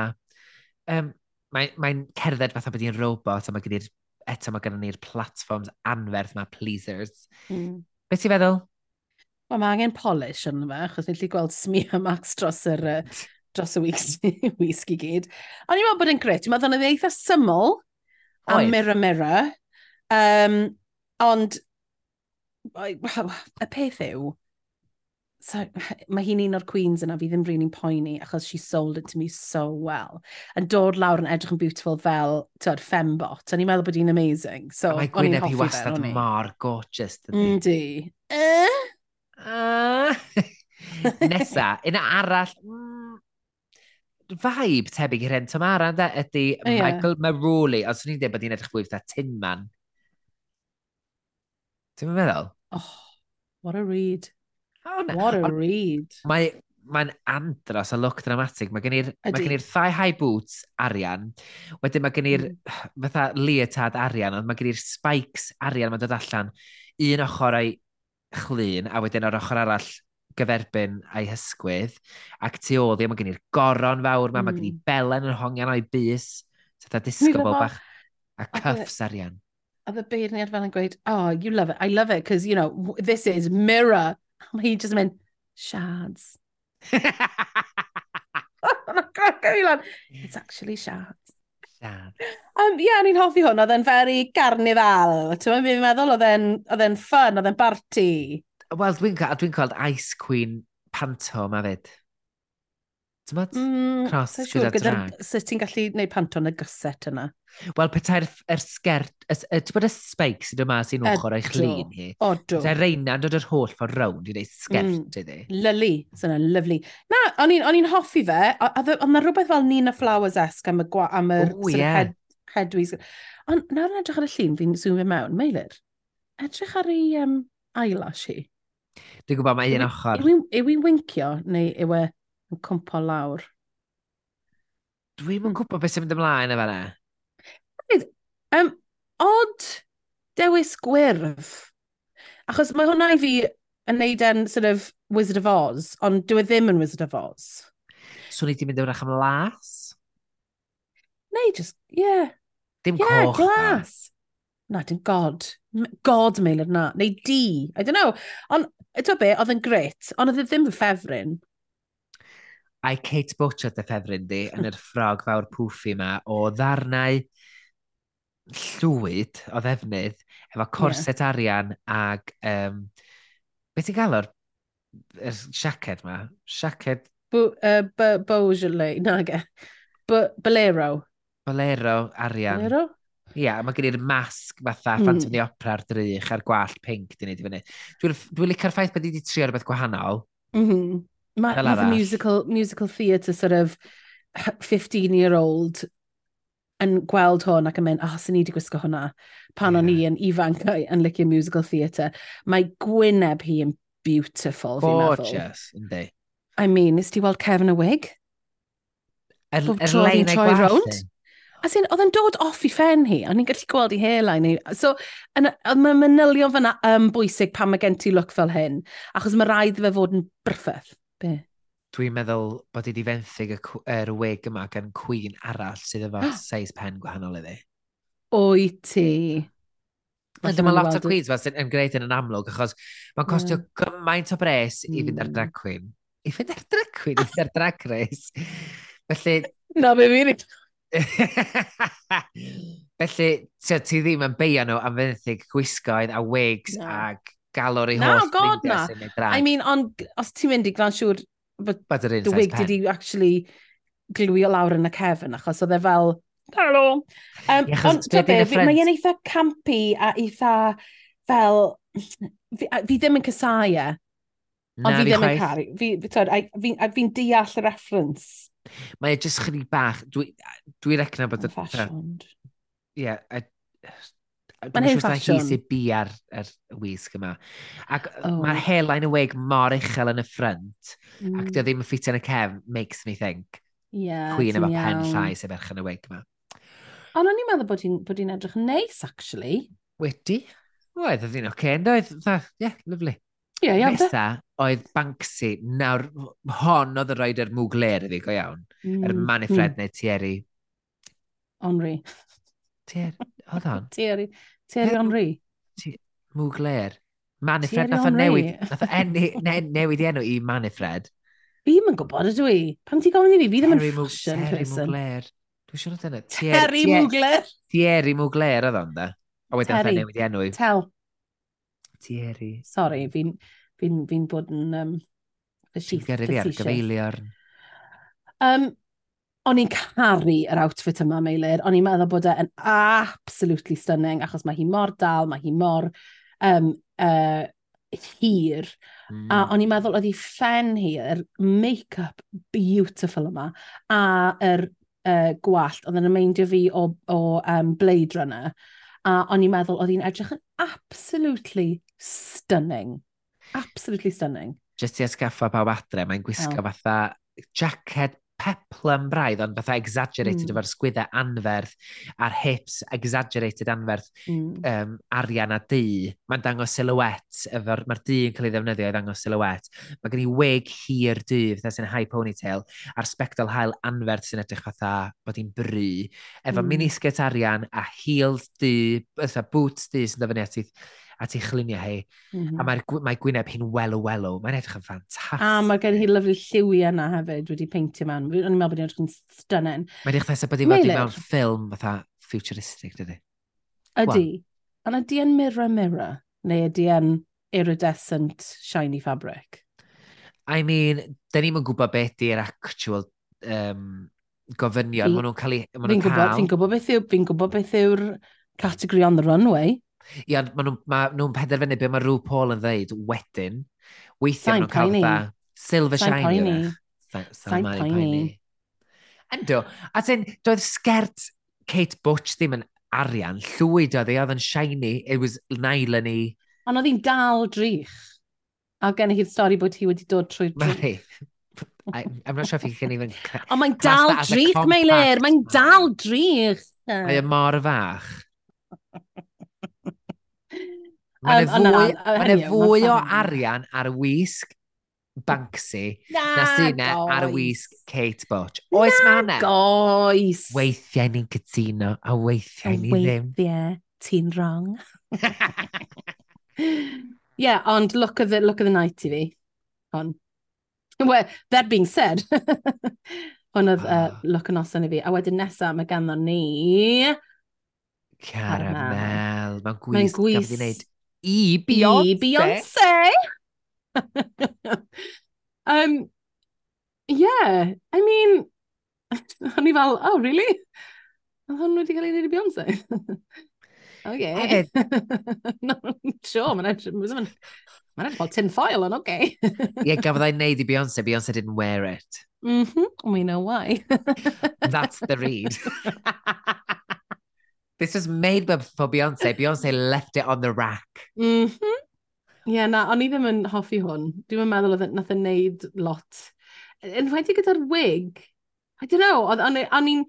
Um, mae'n mae, cerdded fatha bod i'n robot a mae gen i'r eto mae gyda ni'r platforms anferth mae pleasers. Mm. Beth ti'n feddwl?
Wel, mae angen polish yn yma, achos ni'n lli gweld smear max dros yr dros y wisg i gyd. Ond i'n meddwl bod yn gret, mae ddyn yn e eitha syml a mirror mirror. Um, ond, y peth yw, so, mae hi'n un o'r queens yna fi ddim rili'n poeni achos she sold it to me so well. Yn dod lawr yn edrych yn beautiful fel, tyd, fembot. A ni'n meddwl bod hi'n amazing. So,
mae Gwyneb hi wastad mor gorgeous.
Yndi. Eh?
Uh... Nesa, yna arall, mm, vibe tebyg i'r hyn Tamara, ynda, ydy yeah. Michael Maroli, Os swn i'n dweud bod hi'n edrych fwy fatha Tin Man. Ti'n meddwl?
Oh, what a read. Oh, no. What a read.
Mae mae'n andros a look dramatic. Mae gen i'r thai high boots arian, wedyn mae gen i'r mm. fatha leotard arian, ond mae gen i'r spikes arian mae'n dod allan. Un ochr o'i chlun, a wedyn o'r ochr arall gyferbyn a'i hysgwydd, ac tu oddi, mae gen i'r goron fawr, ma, mm. mae gen i mm. belen yn hongian o'i bus, sydd disgo bol bach, a cuffs arian.
Oedd y beirniad fel yn gweud, oh, you love it, I love it, because, you know, this is mirror Mae hi just yn mynd, shards. It's actually shards. Shards. Um, Ie, yeah, ni'n hoffi hwn, oedd e'n very garnifal. Ti'n meddwl, oedd e'n ffyn, oedd e'n barti.
Wel, dwi'n dwi gweld Ice Queen panto ma fyd. Dyma'n mm, Cross gyda siwr, drag.
Sut ti'n gallu gwneud panton y gyset yna?
Wel, petai'r er sgert, ti'n bod y spike sydd yma sy'n ochr o'i chlin hi. O, do. Petai'r reina dod yr holl ffordd rownd i wneud sgert mm, iddi.
Lyli, sy'n yna, lyflu. Na, o'n i'n hoffi fe, ond na rhywbeth fel Nina Flowers-esg am y, gwa, am y o, yeah. head, headwys. Ond nawr yn edrych ar y llun fi'n zoomio mewn, Meilir, edrych ar ei um, eyelash hi.
Dwi'n gwybod mae un ochr.
Yw i'n wincio neu yw e yn cwmpo lawr.
Dwi'm yn gwybod beth sy'n mynd ymlaen efo yna.
Um, odd dewis gwyrdd. Achos mae hwnna i fi yn neud yn sort of Wizard of Oz, ond dwi e ddim yn Wizard of Oz.
So ni di mynd ewrach am las?
Neu just, yeah.
Dim yeah, coch.
glas. Na, dim god. God mail na. Neu di. I don't know. Ond, eto be, oedd yn gret, ond oedd e ddim yn ffefryn
a'i Kate Butcher dy ffefryn di yn yr ffrog fawr pwffi yma o ddarnau llwyd o ddefnydd efo corset yeah. arian ag um, beth ti'n gael o'r er siaced yma? Siaced...
Uh, Beaujolais, na ge. Bolero.
Bolero arian. Bolero? Ia, yeah, mae gen i'r masg fatha mm. Phantom the Opera ar drych a'r gwallt pink di wneud i fyny. Dwi'n dwi licio'r ffaith bod i wedi trio rhywbeth gwahanol.
Mm -hmm. Ma musical, musical theatre sort of 15-year-old yn gweld hwn ac yn mynd, ah, oh, sy'n ni wedi gwisgo hwnna pan yeah. o'n i yn ifanc yn licio musical theatre. Mae gwyneb hi yn beautiful, fi'n meddwl.
Gorgeous, yndi.
I mean, nes ti weld Kevin a wig?
Er, er lein ei gwallt.
As in, oedd yn dod off i ffen hi, o'n i'n gallu gweld i hairline hi. So, mae manylion fyna yn bwysig pan mae gen ti look fel hyn, achos mae rhaid fe fod yn brffeth. Be?
Dwi'n meddwl bod i wedi fenthyg y er wig yma gan Queen arall sydd efo seis pen gwahanol iddi.
O'i ti.
Ond dyma lot o Queens fel sy'n gwneud yn amlwg, achos mae'n costio mm. gymaint o bres i fynd ar mm. drag queen. I fynd ar drag queen, i fynd ar drag race. Felly...
Na, be fi'n
Felly, ti, ti ddim yn beio nhw am fenthyg gwisgoedd a wigs no. ag galor ei holl ffrindiau sy'n mynd drag.
I mean, ond os ti'n mynd i glan siŵr bod dy wig di actually glwio lawr yn y cefn, achos oedd e fel, hello. Um, yeah, ond dwi be, mae eitha campi a eitha fel, fi, fi ddim yn cysau e, ond fi ddim yn caru. Fi, a, fi, fi'n deall y reference.
Mae e jyst chdi bach, dwi'n dwi recna bod... Fashioned. Ie, yeah,
Mae'n hen ffasiwn.
Mae'n sy'n bu ar, ar y wisg yma. Ac oh. mae'r helain y wig mor uchel yn y ffrynt, mm. ac dio ddim yn ffitio yn y cef, makes me think.
Yeah,
Cwyn efo pen llai sy'n erch yn y wig yma.
Ond o'n i'n meddwl bod hi'n edrych yn neis, actually.
Wedi. Oedd, oedd hi'n oce, okay, oedd, ie, yeah, lyflu.
Ie, yeah, iawn.
Nesa, oedd Banksy, nawr hon oedd y roed yr mwgler iddi, go iawn. Mm. Yr manifred mm. neu Thierry.
Henri.
Thierry, oedd hon?
Thierry. Thierry Henry?
Mwgler. Manifred, nath o newid, nath o newid i enw i Manifred.
Fi ddim yn gwybod ydw i. Pam ti gofyn i fi, fi ddim yn ffasiwn.
person. Mwgler. Dwi'n siarad dyna.
Terry Mwgler.
Thierry Mwgler oedd o'n da. A wedyn nath o newid i enw i.
Tel.
Thierry.
Sorry, fi'n fi, fi bod yn... Um,
Ti'n gyrru fi ar gyfeilio'r...
Um, o'n i'n caru yr outfit yma, Meilir. O'n i'n meddwl bod e'n absolutely stunning, achos mae hi mor dal, mae hi mor um, uh, hir. Mm. A hmm. o'n i'n meddwl oedd hi ffen hi, yr make-up beautiful yma, a yr uh, gwallt, oedd yn ymeindio fi o, o um, Blade Runner. A o'n i'n meddwl oedd hi'n edrych yn absolutely stunning. Absolutely stunning.
Just i atgaffa pawb adre, mae'n gwisgo oh. fatha jacket peplum braidd, ond fatha exaggerated mm. efo'r sgwyddau anferth a'r hips exaggerated anferth mm. um, arian a du. Mae'n dangos silhouette, mae'r du yn cael ei ddefnyddio i ddangos silhouette. Mae gen i wig hir du, fatha sy'n high ponytail, a'r spectol hael anferth sy'n edrych fatha bod hi'n bry. Efo mm. minisget arian a heels du, fatha boots du sy'n dyfynu at at ei chlyniau hi. Mm -hmm. A mhm. mae'r mae, gwyneb hi'n welo-welo. Mae'n edrych yn ffantastig.
A mae gen hi lyflu lliwi yna hefyd wedi peintio man. O'n i'n meddwl bod hi'n edrych yn stunning.
Mae'n edrych nesaf bod hi wedi mewn ffilm fatha futuristic, dydy?
Ydy. Ond ydy yn mirror mirror? Neu ydy yn iridescent shiny fabric?
I mean, da ni'n gwybod beth ydy'r actual um, gofynion. Maen nhw'n cael eu...
Fi'n gwybod, beth yw, fi'n gwybod beth yw'r category on the runway.
Ie, ond maen nhw'n ma nhw penderfynu beth mae rhyw Paul yn ddeud wedyn. Weithiau maen nhw'n cael fatha silver Sain shiny.
Poeni. Sain, Sain poeni.
poeni. A ti'n, doedd sgert Kate Butch ddim yn arian llwyd oedd e, oedd yn shiny, it was nail yn ei...
Ond oedd hi'n dal drych. A gen i hi'r stori bod hi wedi dod trwy drych.
I, I'm not sure if you can even...
Ond mae'n dal drych, Meilir! Mae'n dal drych!
Mae'n mor fach. Mae'n um, fwy, na, ma fwy o arian ar wisg Banksy na, na sy'n ar wisg Kate Butch. Oes na,
ma Goes.
Weithiau ni'n cytuno a weithiau ni ddim.
Weithiau ti'n wrong. yeah, ond look of the, look of the night i fi. On. Well, that being said, hwn oedd uh, look yn oson i fi. A wedyn nesaf mae ganddo ni...
Caramel. Mae'n gwisg. Mae'n gwisg i Beyonce. I
Beyonce. um, yeah, I mean, o'n i fel, oh, really? Oedd hwn wedi cael ei wneud i Beyonce? okay. Hefyd. no, sure, mae'n edrych, mae'n edrych fel tin foil on, okay.
Ie, gafodd ei wneud i Beyonce, Beyonce didn't wear it.
Mm -hmm. We know why.
That's the read. This was made for Beyonce. Beyonce left it on the rack.
Mm -hmm. yeah, na, o'n i ddim yn hoffi hwn. Dwi'n meddwl oedd e- nath e yn neud lot. Yn wedi gyda'r wig, I don't know, o'n i'n...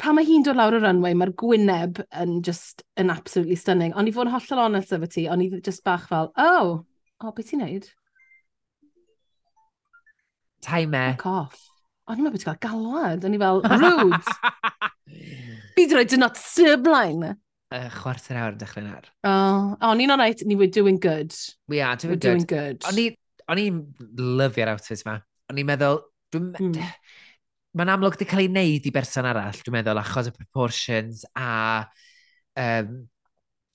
Pa mae hi'n dod lawr y runway, mae'r gwyneb yn just yn absolutely stunning. Ond i fod yn hollol honest efo ti, o'n i just bach fel, oh, oh, beth ti'n neud?
Time e.
Fuck off. O'n i'n meddwl bod ti'n cael galwad. O'n i fel, rude. Bydd rhaid yn not syblaen.
Uh, chwarter awr dechrau nawr.
Oh, o'n i'n alright, ni were doing good.
We are doing
we're good. Doing good.
O'n i'n lyfio'r outfit yma. O'n i'n meddwl, dwi'n... Mm. Mae'n amlwg wedi cael ei wneud i berson arall, dwi'n meddwl, achos y proportions a um,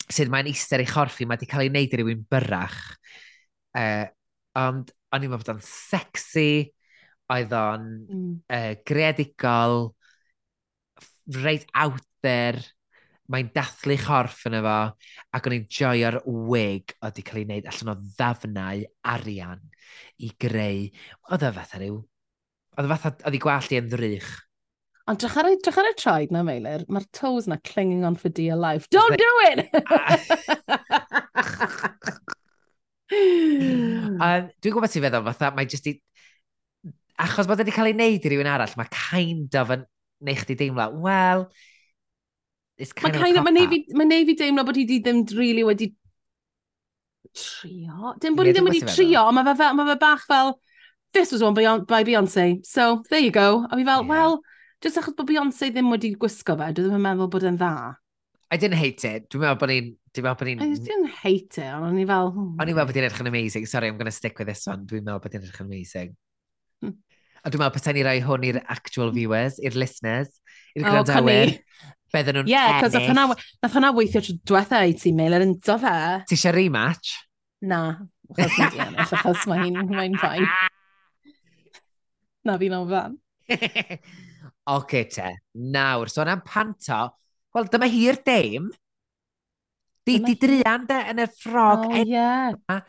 sydd mae'n eistedd ei chorffi, mae wedi cael ei wneud i rywun byrach. Uh, ond o'n i'n meddwl bod o'n sexy, oedd o'n mm. uh, greadigol, reit out there, mae'n dathlu chorff yn efo, ac o'n i'n joio'r wig oedd wedi cael ei wneud allan o ddafnau arian i greu. Oedd e fatha rhyw... Oedd e fatha... Oedd ei gwallt i yn ddrych.
Ond drach ar, drach ar y traed na, Meilir, mae'r toes na clinging on for dear life. Don't e- do it!
um, dwi'n gwybod ti feddwl fatha, mae jyst i... Achos bod wedi cael ei wneud i rywun arall, mae kind of yn neu chdi deimlo, well, it's kind
ma kind
of... Mae'n
ma neu fi deimlo bod hi di ddim really wedi trio. Dim bod hi ddim wedi trio, ond mae fe, ma fe bach fel, this was one by Beyonce, so there you go. A fi fel, yeah. well, just achos bod Beyoncé ddim wedi gwisgo fe, dwi ddim yn meddwl bod yn dda.
I didn't hate it. Dwi'n meddwl bod ni'n... Dwi'n meddwl bod ni'n...
I didn't hate it, ond o'n i fel...
Hmm. O'n i'n meddwl bod ni'n edrych yn amazing. Sorry, I'm going to stick with this one. Dwi'n meddwl bod ni'n edrych yn amazing. A dwi'n meddwl pethau ni rai hwn i'r actual mm. viewers, i'r listeners, i'r oh, grandawyr. Nhw'n
yeah, ennill. Ie, cos nath hwnna weithio trwy diwetha i ti, Meilir, yn do fe?
Ti eisiau rematch?
Na, achos mae di ennill, achos mae hi'n mae'n fain. Na fi'n o'n fan.
Oce te, nawr, so, am panto, wel dyma hi'r deim. Di, di drian de yn y ffrog.
Oh, ie. yeah.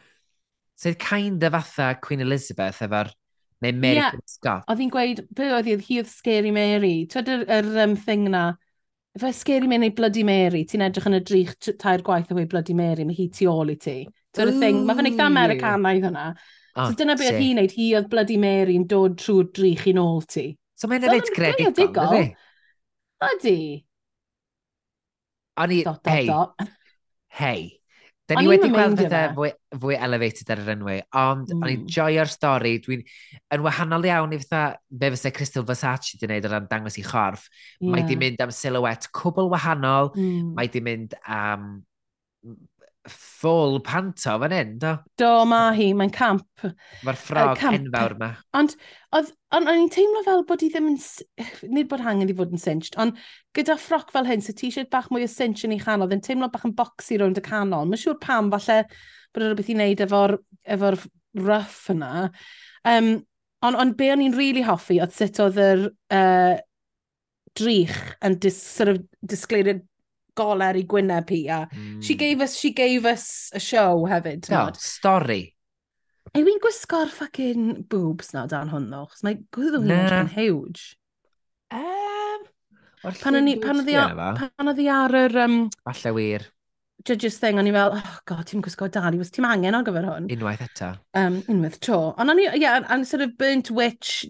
Sydd kind of fatha Queen Elizabeth efo'r Neu Mary yeah. Scott.
Oedd hi'n gweud, be oedd hi, hi oedd Scary Mary. Twyd yr, yr um, thing na, fe Scary Mary neu Bloody Mary, ti'n edrych yn y drych tair gwaith o wei Bloody Mary, mae hi tu ôl i ti. Twyd y thing, mae fe'n eitha Americanaidd hwnna. Oh, so dyna beth hi'n neud, hi oedd Bloody Mary yn dod trwy'r drych i'n ôl ti.
So mae'n so, reit gredigol, ydy?
Ydy.
O'n i, hei, hei, Da ni wedi gweld pethau fwy, fwy elevated ar yr enwau, ond mm. o'n i'n joio'r stori. Dwi'n yn wahanol iawn i fatha be fysa Crystal Versace wedi gwneud o ran dangos i chorff. Yeah. Mae di mynd am silhouette cwbl wahanol, mm. mae di mynd am ffôl panto fan hyn, do?
Do, ma hi, mae'n camp.
Mae'r ffrog uh, enfawr ma.
Ond oedd, on, o'n i'n teimlo fel bod i ddim yn... Nid bod hangen i fod yn cinched, ond gyda ffroc fel hyn, so t-shirt bach mwy o cinch yn ei chanol, yn teimlo bach yn boxy rownd y canol. Mae'n siŵr pam, falle bod e yn rhywbeth i wneud efo'r efo rough yna. Um, ond on, be o'n i'n really hoffi oedd sut oedd yr uh, drych yn dis, sort of, disgleirio goler i gwyneb hi. A mm. she, hmm. gave us, she gave us a show hefyd.
No, not. stori.
Yw i'n gwisgo'r ffucking boobs na dan hwn ddo? Mae gwyddo hi'n yn huge.
Um,
pan pan oedd hi ar yr... Um,
Falle wir.
Judges thing, o'n i fel, oh god, ti'n gwisgo dali, was ti'n angen ar gyfer hwn?
Unwaith eto.
Um, unwaith tro. Ond o'n i, yeah, and sort of burnt witch,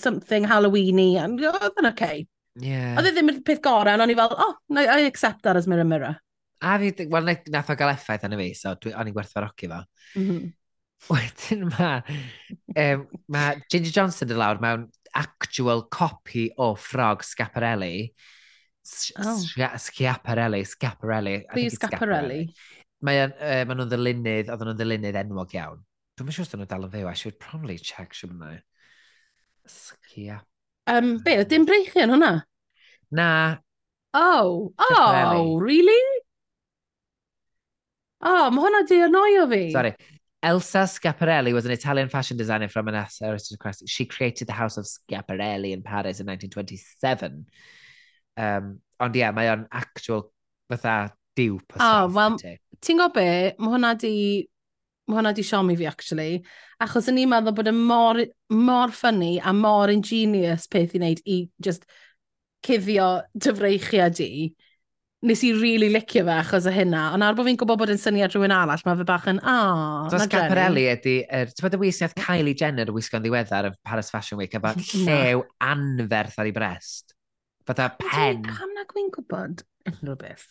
something Halloweeny, and oedd oh, yn okay.
Yeah.
Oedd e ddim y peth gorau, ond o'n i fel, oh, no, I accept that as mirror mirror.
A fi, wel, nath o gael effaith yn y fi, so o'n i'n gwerthfarogi fo. Mm -hmm. Wedyn mae um, ma Ginger Johnson yn lawr mewn actual copy o ffrog Scaparelli. Oh. Scaparelli, Scaparelli.
Be Scaparelli?
Mae uh, ma nhw'n ddilynydd, oedd nhw'n ddilynydd enwog iawn. Dwi'n siŵr os dyn nhw dal yn fyw, I should probably check, siwr nhw. Scaparelli.
Um, be, oedd dim breichu yn hwnna?
Na.
Oh, oh, really? Oh, mae hwnna di annoio fi.
Sorry. Elsa Schiaparelli was an Italian fashion designer from an aristocracy. She created the House of Schiaparelli in Paris in 1927. Um, ond ie, yeah, mae o'n actual fatha diw. Oh, well,
ti'n gwybod be? Mae hwnna di mae hwnna di siomi fi, actually. Achos o'n i'n meddwl bod yn mor, mor ffynnu a mor ingenious peth i wneud i just cuddio dyfreichiad i. Nes i really licio fe achos o hynna, ond ar bod fi'n gwybod bod yn syniad rhywun arall, mae fe bach yn, oh,
na Caparelli ydy, er, ti'n bod y wisniad Kylie Jenner wisgo'n ddiweddar y Paris Fashion Week, efo llew anferth ar ei brest. Fydda pen.
Pam na gwyn gwybod unrhyw beth?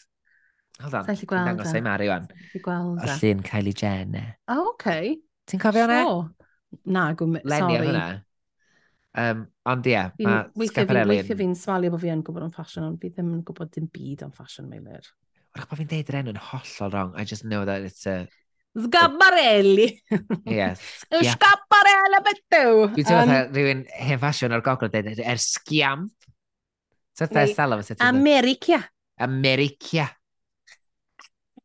Hold on. ti'n. Dangos ei Mari wan. Y llun Kylie Jenner.
Oh, oce. okay.
Ti'n cofio hwnna? Sure.
Na, gwm... sorry. Lenny am hwnna.
Um, ond ie, yeah, mae Scaparelli...
Weithio fi'n smalio bod fi yn gwybod o'n ffasiwn, ond fi ddim yn gwybod dim byd o'n ffasiwn meilir.
Wrach bod fi'n deud yr enw'n hollol wrong. I just know that it's a...
Sgabarelli!
Yes.
Yw Sgabarelli bethw!
Dwi'n teimlo fatha rhywun hen ffasiwn o'r gogl dweud, er sgiam. So fatha Estella, fe
ti'n
America.
America.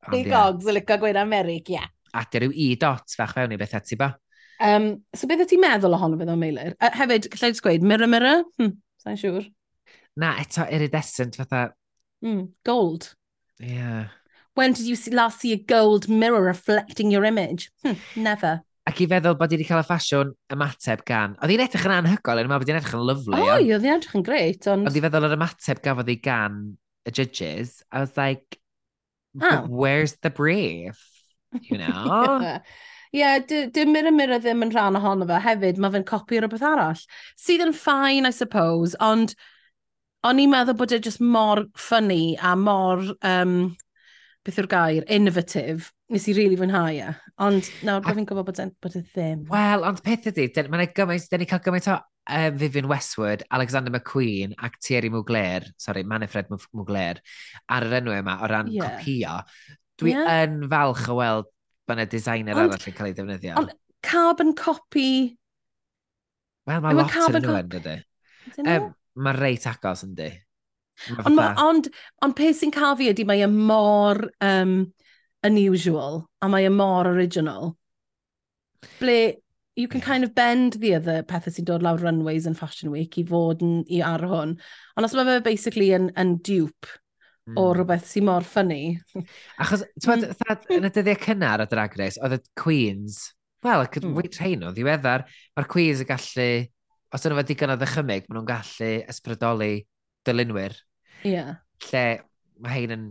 Big gogs, yn licio gweud Americ, ie. Yeah.
A dy rhyw i-dot fach fewn i beth ati ba.
Um, so beth ti'n meddwl ohono fe ddo, Meilir? Uh, hefyd, gallai jyst gweud, mirror, mirror? Hm, sa'n siŵr.
Na, eto iridescent fatha...
Mm, gold.
Yeah.
When did you see, last see a gold mirror reflecting your image? Hm, never.
Ac i feddwl bod i wedi cael y ffasiwn ymateb gan... Oedd hi'n edrych yn anhygol, yn ymwneud bod hi'n edrych yn lyflu.
O, oh, oedd hi'n edrych yn greit, ond...
Oedd hi feddwl yr ymateb gafodd hi gan y judges, I was like, oh. where's the brief? You know?
Ie, yeah, dim Mira Mira ddim yn rhan ohono fe hefyd, mae fe'n copi o rhywbeth arall. Sydd yn ffain, I suppose, ond o'n i'n meddwl bod e just mor ffynnu a mor, um, beth yw'r gair, innovative. Nes i rili really fwynhau e. Ond nawr bod fi'n gwybod bod e ddim.
Wel, ond peth ydy, mae'n gymaint, dyn ni cael gymaint o um, Vivian Westwood, Alexander McQueen ac Thierry Mugler, sorry, Manifred Mugler, ar yr enw yma o ran yeah. copio, dwi yeah. yn falch o weld bod yna designer ond, arall yn cael ei defnyddio. Ond
carbon copy...
Wel, mae lot yn nhw yn dydy. Um, mae reit agos yn di.
Ond, ma, ond, ond peth sy'n cael fi ydy mae y mor um, unusual a mae y mor original. Ble you can kind of bend the other pethau sy'n dod lawr runways yn Fashion Week i fod yn, i ar hwn. Ond os mae fe basically yn, yn dupe hmm. mm. o rhywbeth sy'n mor ffynnu.
Achos, ti'n mm. yn y dyddiau cynnar o Drag Race, oedd y Queens, wel, mm. mm. rhain o ddiweddar, mae'r Queens yn gallu, os dyn nhw fe digon o ddychymig, maen nhw'n gallu ysbrydoli dylunwyr.
Ie. Yeah.
Lle mae hein yn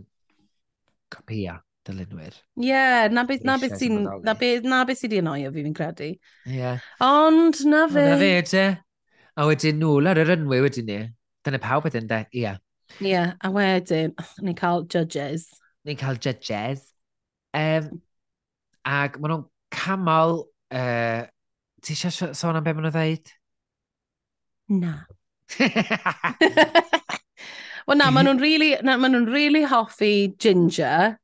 copia dylunwyr.
Ie, yeah, na beth na beth sy'n na beth na beth sy'n anoio fi fi'n credu.
Ie. Yeah.
Ond na fe.
Na fe te. A wedyn nhw, lawr yr ynwy wedyn ni. Dyna pawb wedyn de, ie. Yeah.
Ie, yeah, a wedyn, oh, ni'n cael judges.
Ni'n cael judges. Um, ac maen nhw'n camol... Uh, ti eisiau sôn am beth maen nhw'n dweud?
Na. Wel na, maen nhw'n really, na, maen nhw'n really hoffi ginger.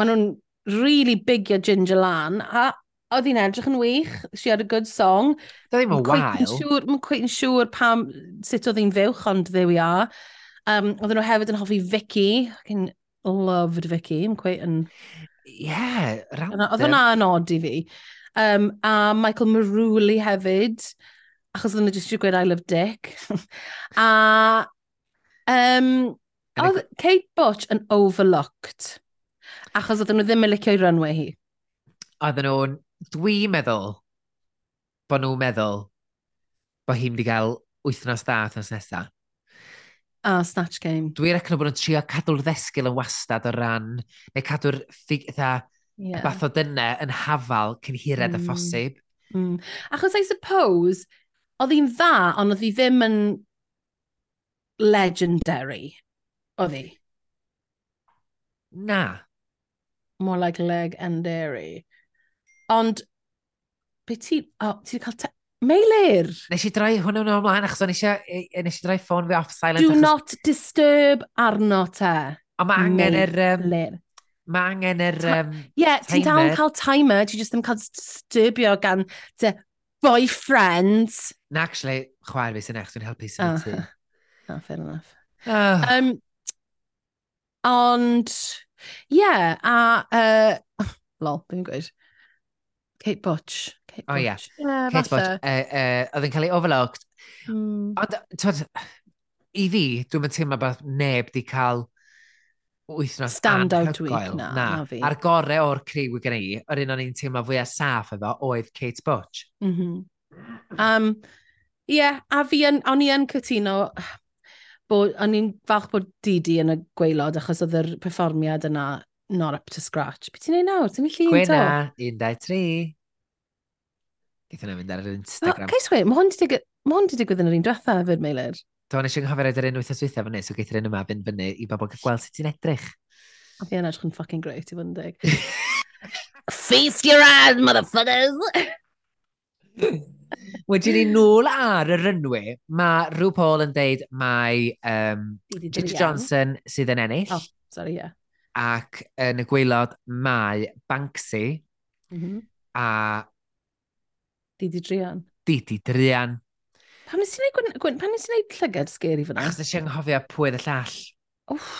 Maen nhw'n really bigio Ginger lan, a oedd hi'n edrych yn wych, she had a good song.
Da ddim yn wael.
Mae'n cweith yn siŵr pam sut oedd hi'n fywch, ond there we are. Um, oedd nhw hefyd yn hoffi Vicky, fucking loved Vicky, mae'n cweith yn...
Yeah, random.
Oedd hwnna yn odd i fi. Um, a Michael Maruli hefyd, achos oedd nhw jyst eisiau gweud I love Dick. a um, oedd Kate Butch yn overlooked. Achos oedden nhw ddim yn licio'i runway hi.
Oedden nhw'n, dwi'n meddwl, bod nhw'n meddwl bod hi'n mynd i gael wythnos da wythnos nesaf.
A oh, Snatch Game.
Dwi'n recno bod nhw'n trio cadw'r ddesgyl yn wastad o ran, neu cadw'r ffig, yeah. bath o dyna yn hafal cyn hired mm. a phosib.
Mm. Achos I suppose, oedd hi'n dda, ond oedd hi ddim yn legendary, oedd hi?
Na
more like leg and dairy. Ond, be ti... O, oh, ti wedi cael... Te... Meilir!
Nes i droi hwnnw nhw ymlaen, achos o'n eisiau... Nes i droi ffôn fi off silent.
Do achos... not disturb arno te.
O, mae angen yr... Um, mae angen yr... Um,
yeah, ti'n dal yn cael timer, ti just ddim cael disturbio gan dy boyfriend.
Na, actually, chwaer fi sy'n eich, dwi'n helpu sy'n ah,
ti. Oh, fair enough. Oh. Um, ond Ie, yeah, a... Uh, lol, dwi'n gweud. Kate Butch. Kate
Butch. Oh, yeah. yeah Kate Butch. Uh, uh, oedd yn cael ei overlooked. Mm. Ond, twyd, i fi, dwi'n mynd teimlo bod neb di cael wythnos
Standout week na, na,
na fi. A'r gore o'r criw i gynnu, yr un o'n i'n teimlo fwyaf saff efo, oedd Kate Butch.
Mm -hmm. um, Ie, yeah, a fi yn, o'n i yn cytuno, bod, o'n i'n falch bod Didi yn y gweilod achos oedd yr perfformiad yna not up to scratch. Beth ti'n ei nawr? Ti'n mynd llun to?
Gwena, 1, 2, 3. Geith yna mynd ar yr Instagram.
Oh, Cais we, mae hwn wedi digwydd yn yr un diwetha hefyd, Meilir.
Do, nes i'n chyfeiriad yr un wythnos dwythaf fyny, so geith yr un yma fynd fyny i bobl gweld sut ti'n edrych.
A fi yn edrych yn fucking great i fod yn dig. Feast your eyes, motherfuckers!
Wedyn ni nôl ar y rynwy, mae Rhw Paul yn deud mae um, Ginger Johnson sydd yn ennill.
Oh, sorry, yeah.
Ac yn y gweilod mae Banksy mm -hmm. a...
Didi Drian.
Didi Drian.
Pam nes i'n gwneud, gwyn, pam nes i'n gwneud llygad sgeri fyna?
Achos nes i'n anghofio pwy y llall. Oof.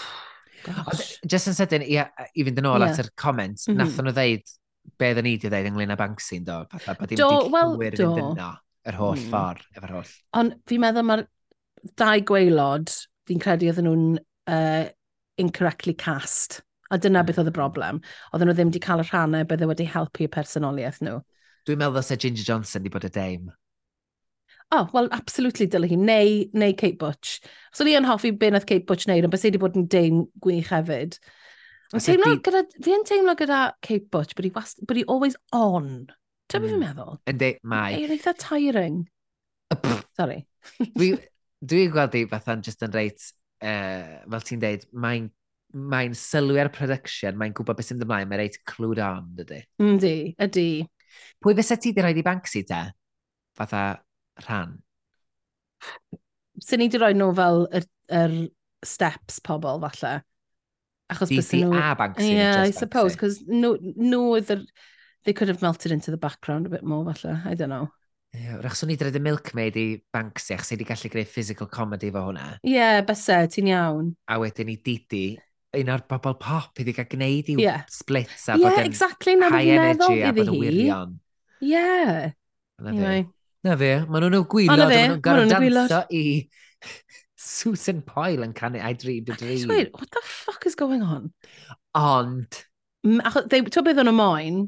Just yn sydyn, i, i fynd yn ôl yeah. at yr comments, mm -hmm. nath nhw ddeud be ddyn ni wedi dweud ynglyn â Banksy yn do? Fatha, bod dim do, well, do. yn dyno yr holl mm. ffordd, efo'r holl.
Ond fi'n meddwl mae'r dau gweilod, fi'n credu oedden nhw'n uh, incorrectly cast. A dyna mm. beth oedd y broblem. Oedden nhw ddim wedi cael y rhannau bydde wedi helpu y personoliaeth nhw.
Dwi'n meddwl se Ginger Johnson wedi bod y deim.
Oh, well, absolutely dyle hi. Neu, neu Kate Butch. So ni yn hoffi beth nath Kate Butch wneud, ond beth sydd wedi bod yn deim gwych hefyd. Yn teimlo di... gyda, fi yn teimlo gyda Kate Butch, but he, was, but he always on. Ti'n mm. fi'n hmm. meddwl?
Yndi, mai.
E'n eitha tiring. Sorry.
Dwi'n dwi gweld i fatha'n just yn reit, uh, fel ti'n deud, mae'n mae'n sylwi ar production, mae'n gwybod beth sy'n ymlaen, mae'n reit clwyd on, dydy.
Yndi, ydy.
Pwy fysa ti di roi i Banksy te? Fatha rhan.
Sy'n ni di roi nhw fel yr, yr steps pobl, falle.
Achos DC nhw... a Banksy.
Yeah, I suppose, because nhw, no, oedd They could have melted into the background a bit more, falle. I don't know.
Yeah, rach swn i dred y Milkmaid i Banksy, achos i wedi gallu gwneud physical comedy fo hwnna.
Ie, yeah, bysau, ti'n iawn.
A wedyn i Didi, un o'r bobl pop i wedi cael gwneud i'w yeah. splits a
yeah, bod yn exactly, high energy
a bod yn wirion.
Ie. Yeah.
Na fe. Na fe, maen nhw'n gwylod, maen nhw'n gorau danso i Susan Poyle yn canu I Dreamed a Dream.
Wait, what the fuck is going on?
Ond...
Ti'n beth o'n y moyn?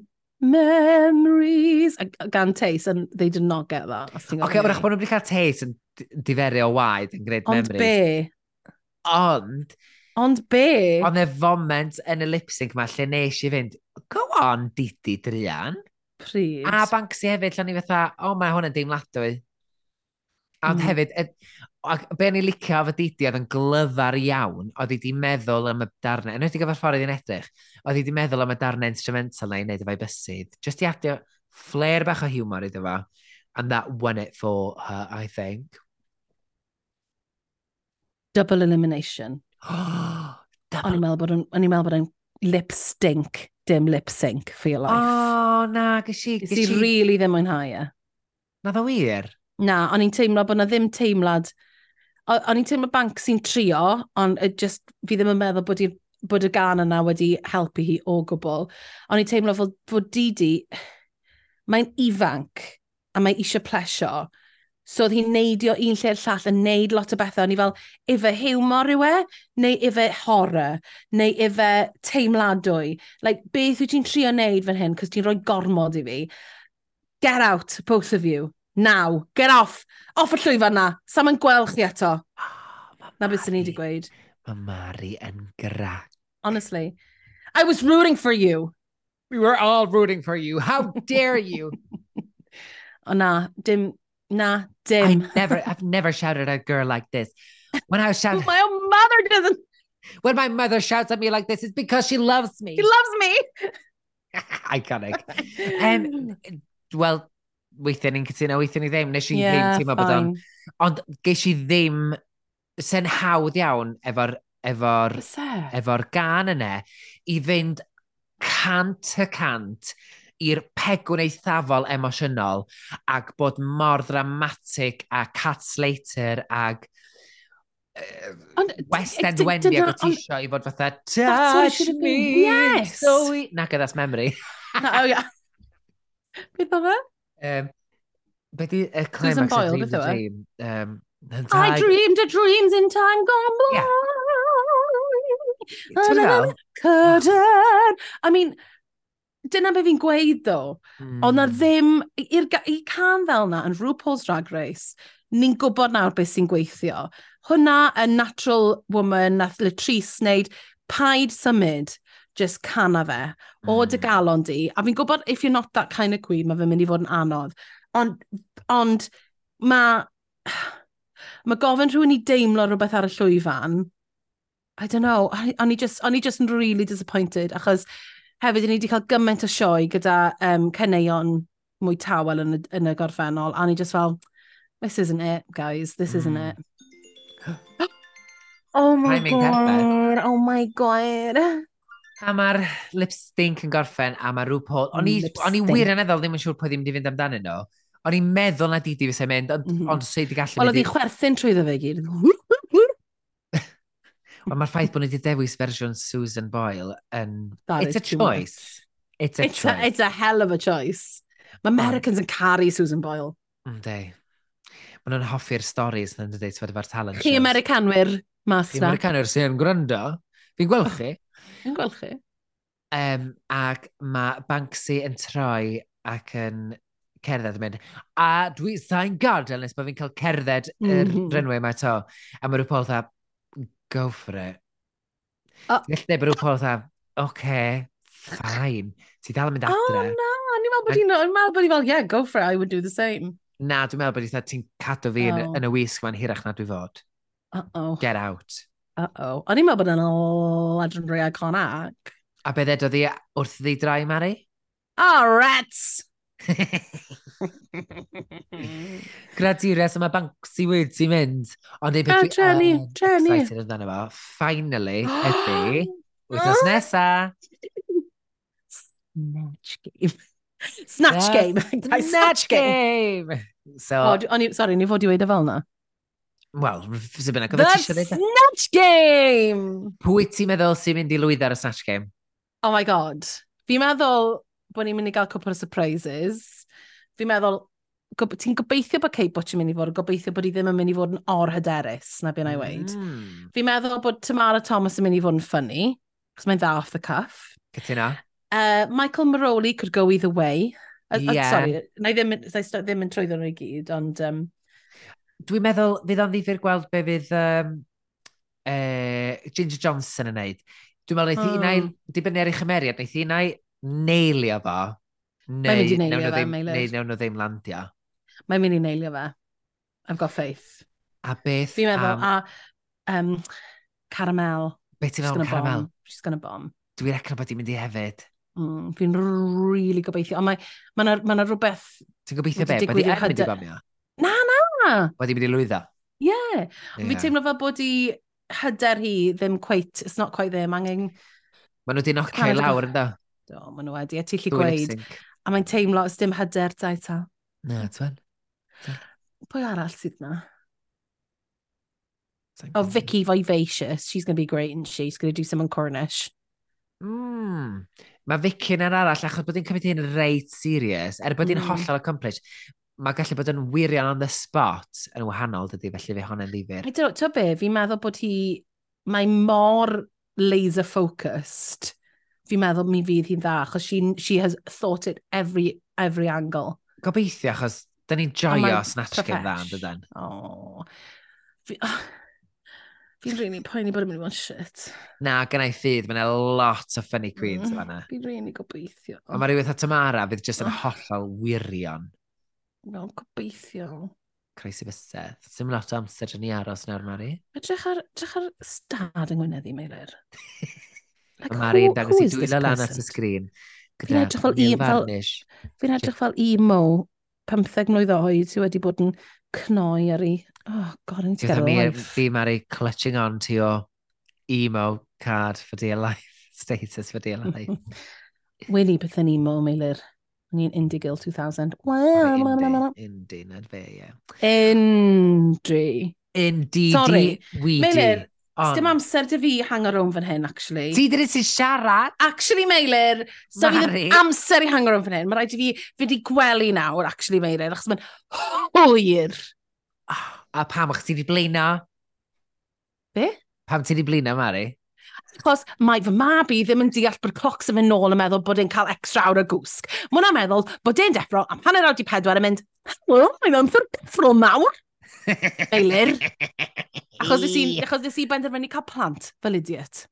Memories gan Tace, and they did not get that.
Oce, okay, wrach bod nhw'n wedi cael Tace yn diferu o waed yn gwneud memories.
Ond be?
Ond...
Ond be?
Ond e foment yn y lip-sync ma lle nes i fynd, go on, Didi Drian.
Pryd.
A Banksy hefyd, lle ni fatha, o, oh, mae hwn yn deimladwy. Ond mm. hefyd, ac be ni licio efo Didi oedd yn glyfar iawn, oedd hi wedi meddwl am y darnau, yn wedi gyfer ffordd i'n edrych, oedd hi wedi meddwl am y darnau instrumental na i wneud efo'i bysydd. Just i adio flair bach o humor iddo fo, and that won it for her, I think.
Double elimination. O'n i'n meddwl bod yn, meddwl bod yn lip stink, dim lip sync for your life.
Oh, na, gysi...
Gysi rili really ddim mwynhau e.
Na ddo wir?
Na, o'n i'n teimlo bod na ddim teimlad... O'n i'n teimlo banc sy'n trio, ond just, fi ddim yn meddwl bod, i, bod y gan yna wedi helpu hi o gwbl. O'n i'n teimlo fod, fod Didi, mae'n ifanc a mae eisiau plesio. So oedd hi'n neidio un lle'r llall yn neud lot o bethau. O'n i fel, efe hiwmor yw e, neu efe horror, neu efe teimladwy. Like, beth wyt ti'n trio neud fan hyn, cos ti'n rhoi gormod i fi. Get out, both of you. Now, get off. Off y llwyfan na. Sam yn gweld chi eto. Oh, na beth sy'n ni wedi gweud.
Mae Mari yn gra.
Honestly. I was rooting for you.
We were all rooting for you. How dare you?
oh, na, dim, na, dim.
I never, I've never shouted at a girl like this. When I was shouting...
my own mother doesn't.
When my mother shouts at me like this, it's because she loves me.
She loves me.
Iconic. um, well, weithiau ni'n cytuno, weithiau ni ddim. Nes i yeah, ddim teimlo bod o'n... Ond geis i ddim... Se'n hawdd iawn efo'r efo'r efo gan yna i fynd cant y cant i'r pegwn eithafol emosiynol ac bod mor ddramatig a Cat Slater ag uh, West End Wendy ac o tisio i fod fatha Touch me!
Yes!
So we... Nac memory.
Na, oh, yeah. Beth oedd e?
Um, be di y climax
Boyle, e?
of Dream the Dream? Um,
I dreamed a dreams in time gone by. Yeah. Curtain. I mean, dyna be fi'n gweud ddo. Mm. Ond na ddim, i'r can fel na yn RuPaul's Drag Race, ni'n gwybod nawr beth sy'n gweithio. Hwna, y natural woman, nath Latrice wneud, paid symud just cana fe o dy hmm. galon di. A fi'n gwybod if you're not that kind of queen, mae fe'n mynd i fod yn anodd. Ond, ond mae... Mae gofyn rhywun i deimlo rhywbeth ar y llwyfan, I don't know, o'n i just, o'n just yn really disappointed, achos hefyd o'n i wedi cael gymaint o sioe gyda um, cyneuon mwy tawel yn y, yn y gorffennol, a o'n i just fel, this isn't it, guys, this mm. isn't hmm. it. oh my god, oh my god.
A mae'r lipstink yn gorffen, a mae RuPaul... O'n i wir yn eddol ddim yn siŵr pwy ddim wedi fynd amdano nhw. O'n i'n meddwl na Didi fysa'n mynd, ond mm -hmm. on sy'n wedi gallu...
Wel, oedd i chwerthin trwyddo fe gyd.
Ond mae'r ffaith bod ni wedi dewis fersiwn Susan Boyle yn... Um, it's a choice. It's a
it's
choice.
A, it's a hell of a choice. Mae Americans yn caru Susan Boyle.
Ynddi. Mae nhw'n hoffi'r storys yn dweud, ti'n fawr talent
Chi. Americanwyr, mas.
Chi Americanwyr sy'n gwrando. Fi'n gweld oh. chi.
Yn gweld chi.
Um, ac mae Banksy yn troi ac yn cerdded yn mynd, a dwi sa'n gadael nes bod fi'n cael cerdded yr mm -hmm. renwau yma to. A mae rhywbeth dda, go for it. Oh. Felly Gallu neb rhywbeth dda, oce, okay, fine. Ti dal yn mynd adre.
Oh, no, ni'n meddwl bod hi'n meddwl bod hi fel, yeah, go for it, I would do the same.
Na, dwi'n meddwl bod hi'n ti'n cadw fi oh. yn, yn y wisg ma'n hirach na dwi fod.
Uh-oh.
Get out.
Uh-oh. O'n i'n meddwl bod yn legendary iconic.
A beth edo ddi wrth ddi drai, Mari?
Oh, rats!
Gradurias yma Banksy wedi mynd. Ond ei
beth dwi yn
excited amdano fo. Finally, ydy. Wythnos oh! nesa.
Snatch game. Snatch game.
Snatch game.
So, oh, sorry, ni fod i weid y e fel na?
Wel, fysa bynnag.
The e? Snatch Game!
Pwy ti'n meddwl sy'n mynd i lwyddo ar y Snatch Game?
Oh my god. Fi'n meddwl bod ni'n mynd i gael cwpl o surprises. Fi'n meddwl, ti'n gobeithio bod Kate Butch yn mynd i fod, gobeithio bod hi ddim yn mynd i fod yn or hyderus, na byn i weid. Mm. Fi'n meddwl bod Tamara Thomas yn mynd i fod yn ffynnu, cos mae'n dda off the cuff.
Cytuna.
Uh, Michael Maroli could go either way. Uh, Yeah. Uh, sorry, na i ddim, ddim yn trwyddo nhw i gyd, ond... Um,
dwi'n meddwl fydd o'n ddifur gweld be fydd um, e, Ginger Johnson yn neud. Dwi'n meddwl neith mm. unau, dibynnu ar ei chymeriad, neith wneud unau neilio fo, neu mynd i neilio fe, Neu newn nhw ddim, landio.
Mae'n mynd i neilio fe. I've got faith.
A beth
Fi'n meddwl, um, a um, caramel.
Beth ti'n meddwl caramel? Bomb.
She's gonna bomb.
Dwi'n recno bod i'n mynd i hefyd.
Mm, fi'n really gobeithio. Ond mae ma, ma, na, ma rhywbeth...
Ti'n gobeithio be? Bod i'n mynd i bomio?
Ah. Wedi
bod i lwyddo.
Ie. Yeah. yeah. Fi teimlo fel bod i hyder hi ddim quite, it's not quite there, mae angen...
Maen nhw di nocio i lawr ynddo.
Do, maen nhw wedi, a ti'n lli gweud. A mae'n teimlo, os dim hyder da ta.
Na, twen.
Pwy arall sydd na? Oh, Vicky Vivacious. She's going to be great, isn't she? She's going to do some on Cornish.
Mm. Mae Vicky yn arall, achos bod hi'n cymryd hi'n reit serious, er bod hi'n mm. hollol accomplished, mae gallu bod yn wirion on the spot yn wahanol, dydy, felly fe honna'n ddifur.
I don't, know, be, fi'n meddwl bod hi, mae mor laser-focused, fi'n meddwl mi fydd hi'n dda, achos she, she has thought it every, every angle.
Gobeithio, achos da ni'n joio oh, Snatch Game dda, dydyn.
Oh. Fi, oh. Really poeni bod yn mynd i fod shit.
Na, gynnau ffydd, mae'n lot o funny queens mm, yma.
Fi'n really gobeithio.
Ond mae rhywbeth a Tamara fydd jyst yn oh. hollol wirion.
No, gobeithio.
Croes i fysedd. Sym lot o amser dyn ni aros nawr, Mari.
Edrych ar, edrych ar stad yng Ngwynedd i, Meilir.
like, Mari yn dangos i dwylo lan at y sgrin.
Fi'n edrych fel i... Fi'n edrych fel emo, 15 mlynedd oed, sydd wedi bod yn cnoi ar ei... Oh, god, yn
gyda'r life. Fi, Mari, clutching on to your emo card for dear life, status for dear life.
Wili, beth yn emo, Meilir. O'n i'n Indie Girl 2000. Wow.
Indie, nad fe, ie.
Indie.
Indie. Sorry. Meilir,
On. Sdim amser dy fi hang ar fan hyn, actually.
Ti ddyn sy'n siarad?
Actually, Meilir, so fi ddim amser i hang ar fan hyn. Mae rhaid i fi, fi i gwely nawr, actually, Meilir, achos mae'n hwyr.
A pam, achos ti wedi blino?
Be?
Pam ti wedi blino, Mari?
Chos mae fy mab i ddim yn deall bod cloc sy'n mynd nôl yn meddwl bod e'n cael extra awr o gwsg. Mae hwnna'n meddwl bod e'n deffro am hanner awr di pedwar yn mynd, Wel, mae'n amser deffro nawr. Eilir. Achos nes i achos ddys i benderfynu cael plant fel idiot.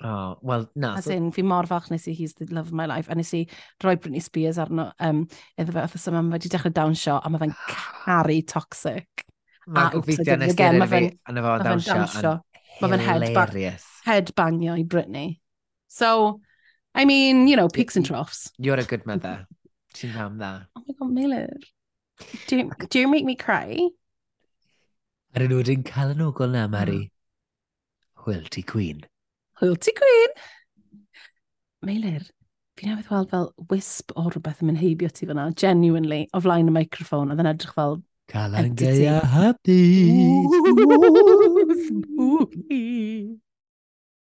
Oh, well, na.
As in, fi mor falch nes i He's the Love of My Life, a nes i roi Britney Spears arno um, iddo fe, othos yma, mae wedi dechrau dawnsio, a mae fe'n caru toxic.
Mae'n gwybod fideo nes i rhaid fi, a na fo'n dawnsio.
Mae fe'n head, head bangio i Brittany. So, I mean, you know, peaks and troughs.
You're a good mother. Ti'n fam dda.
Oh my god, Miller. Do you, do you make me cry?
Ar enw wedi'n cael yn ogol na, Mari. Hmm. Hwyl ti Queen.
Hwyl ti Queen. Meilir, fi newydd weld fel wisp o rhywbeth yn mynd heibio ti fyna, genuinely, o flaen y microffon, oedd yn edrych fel
Kalangaya entity. happy.
Ooh, spooky.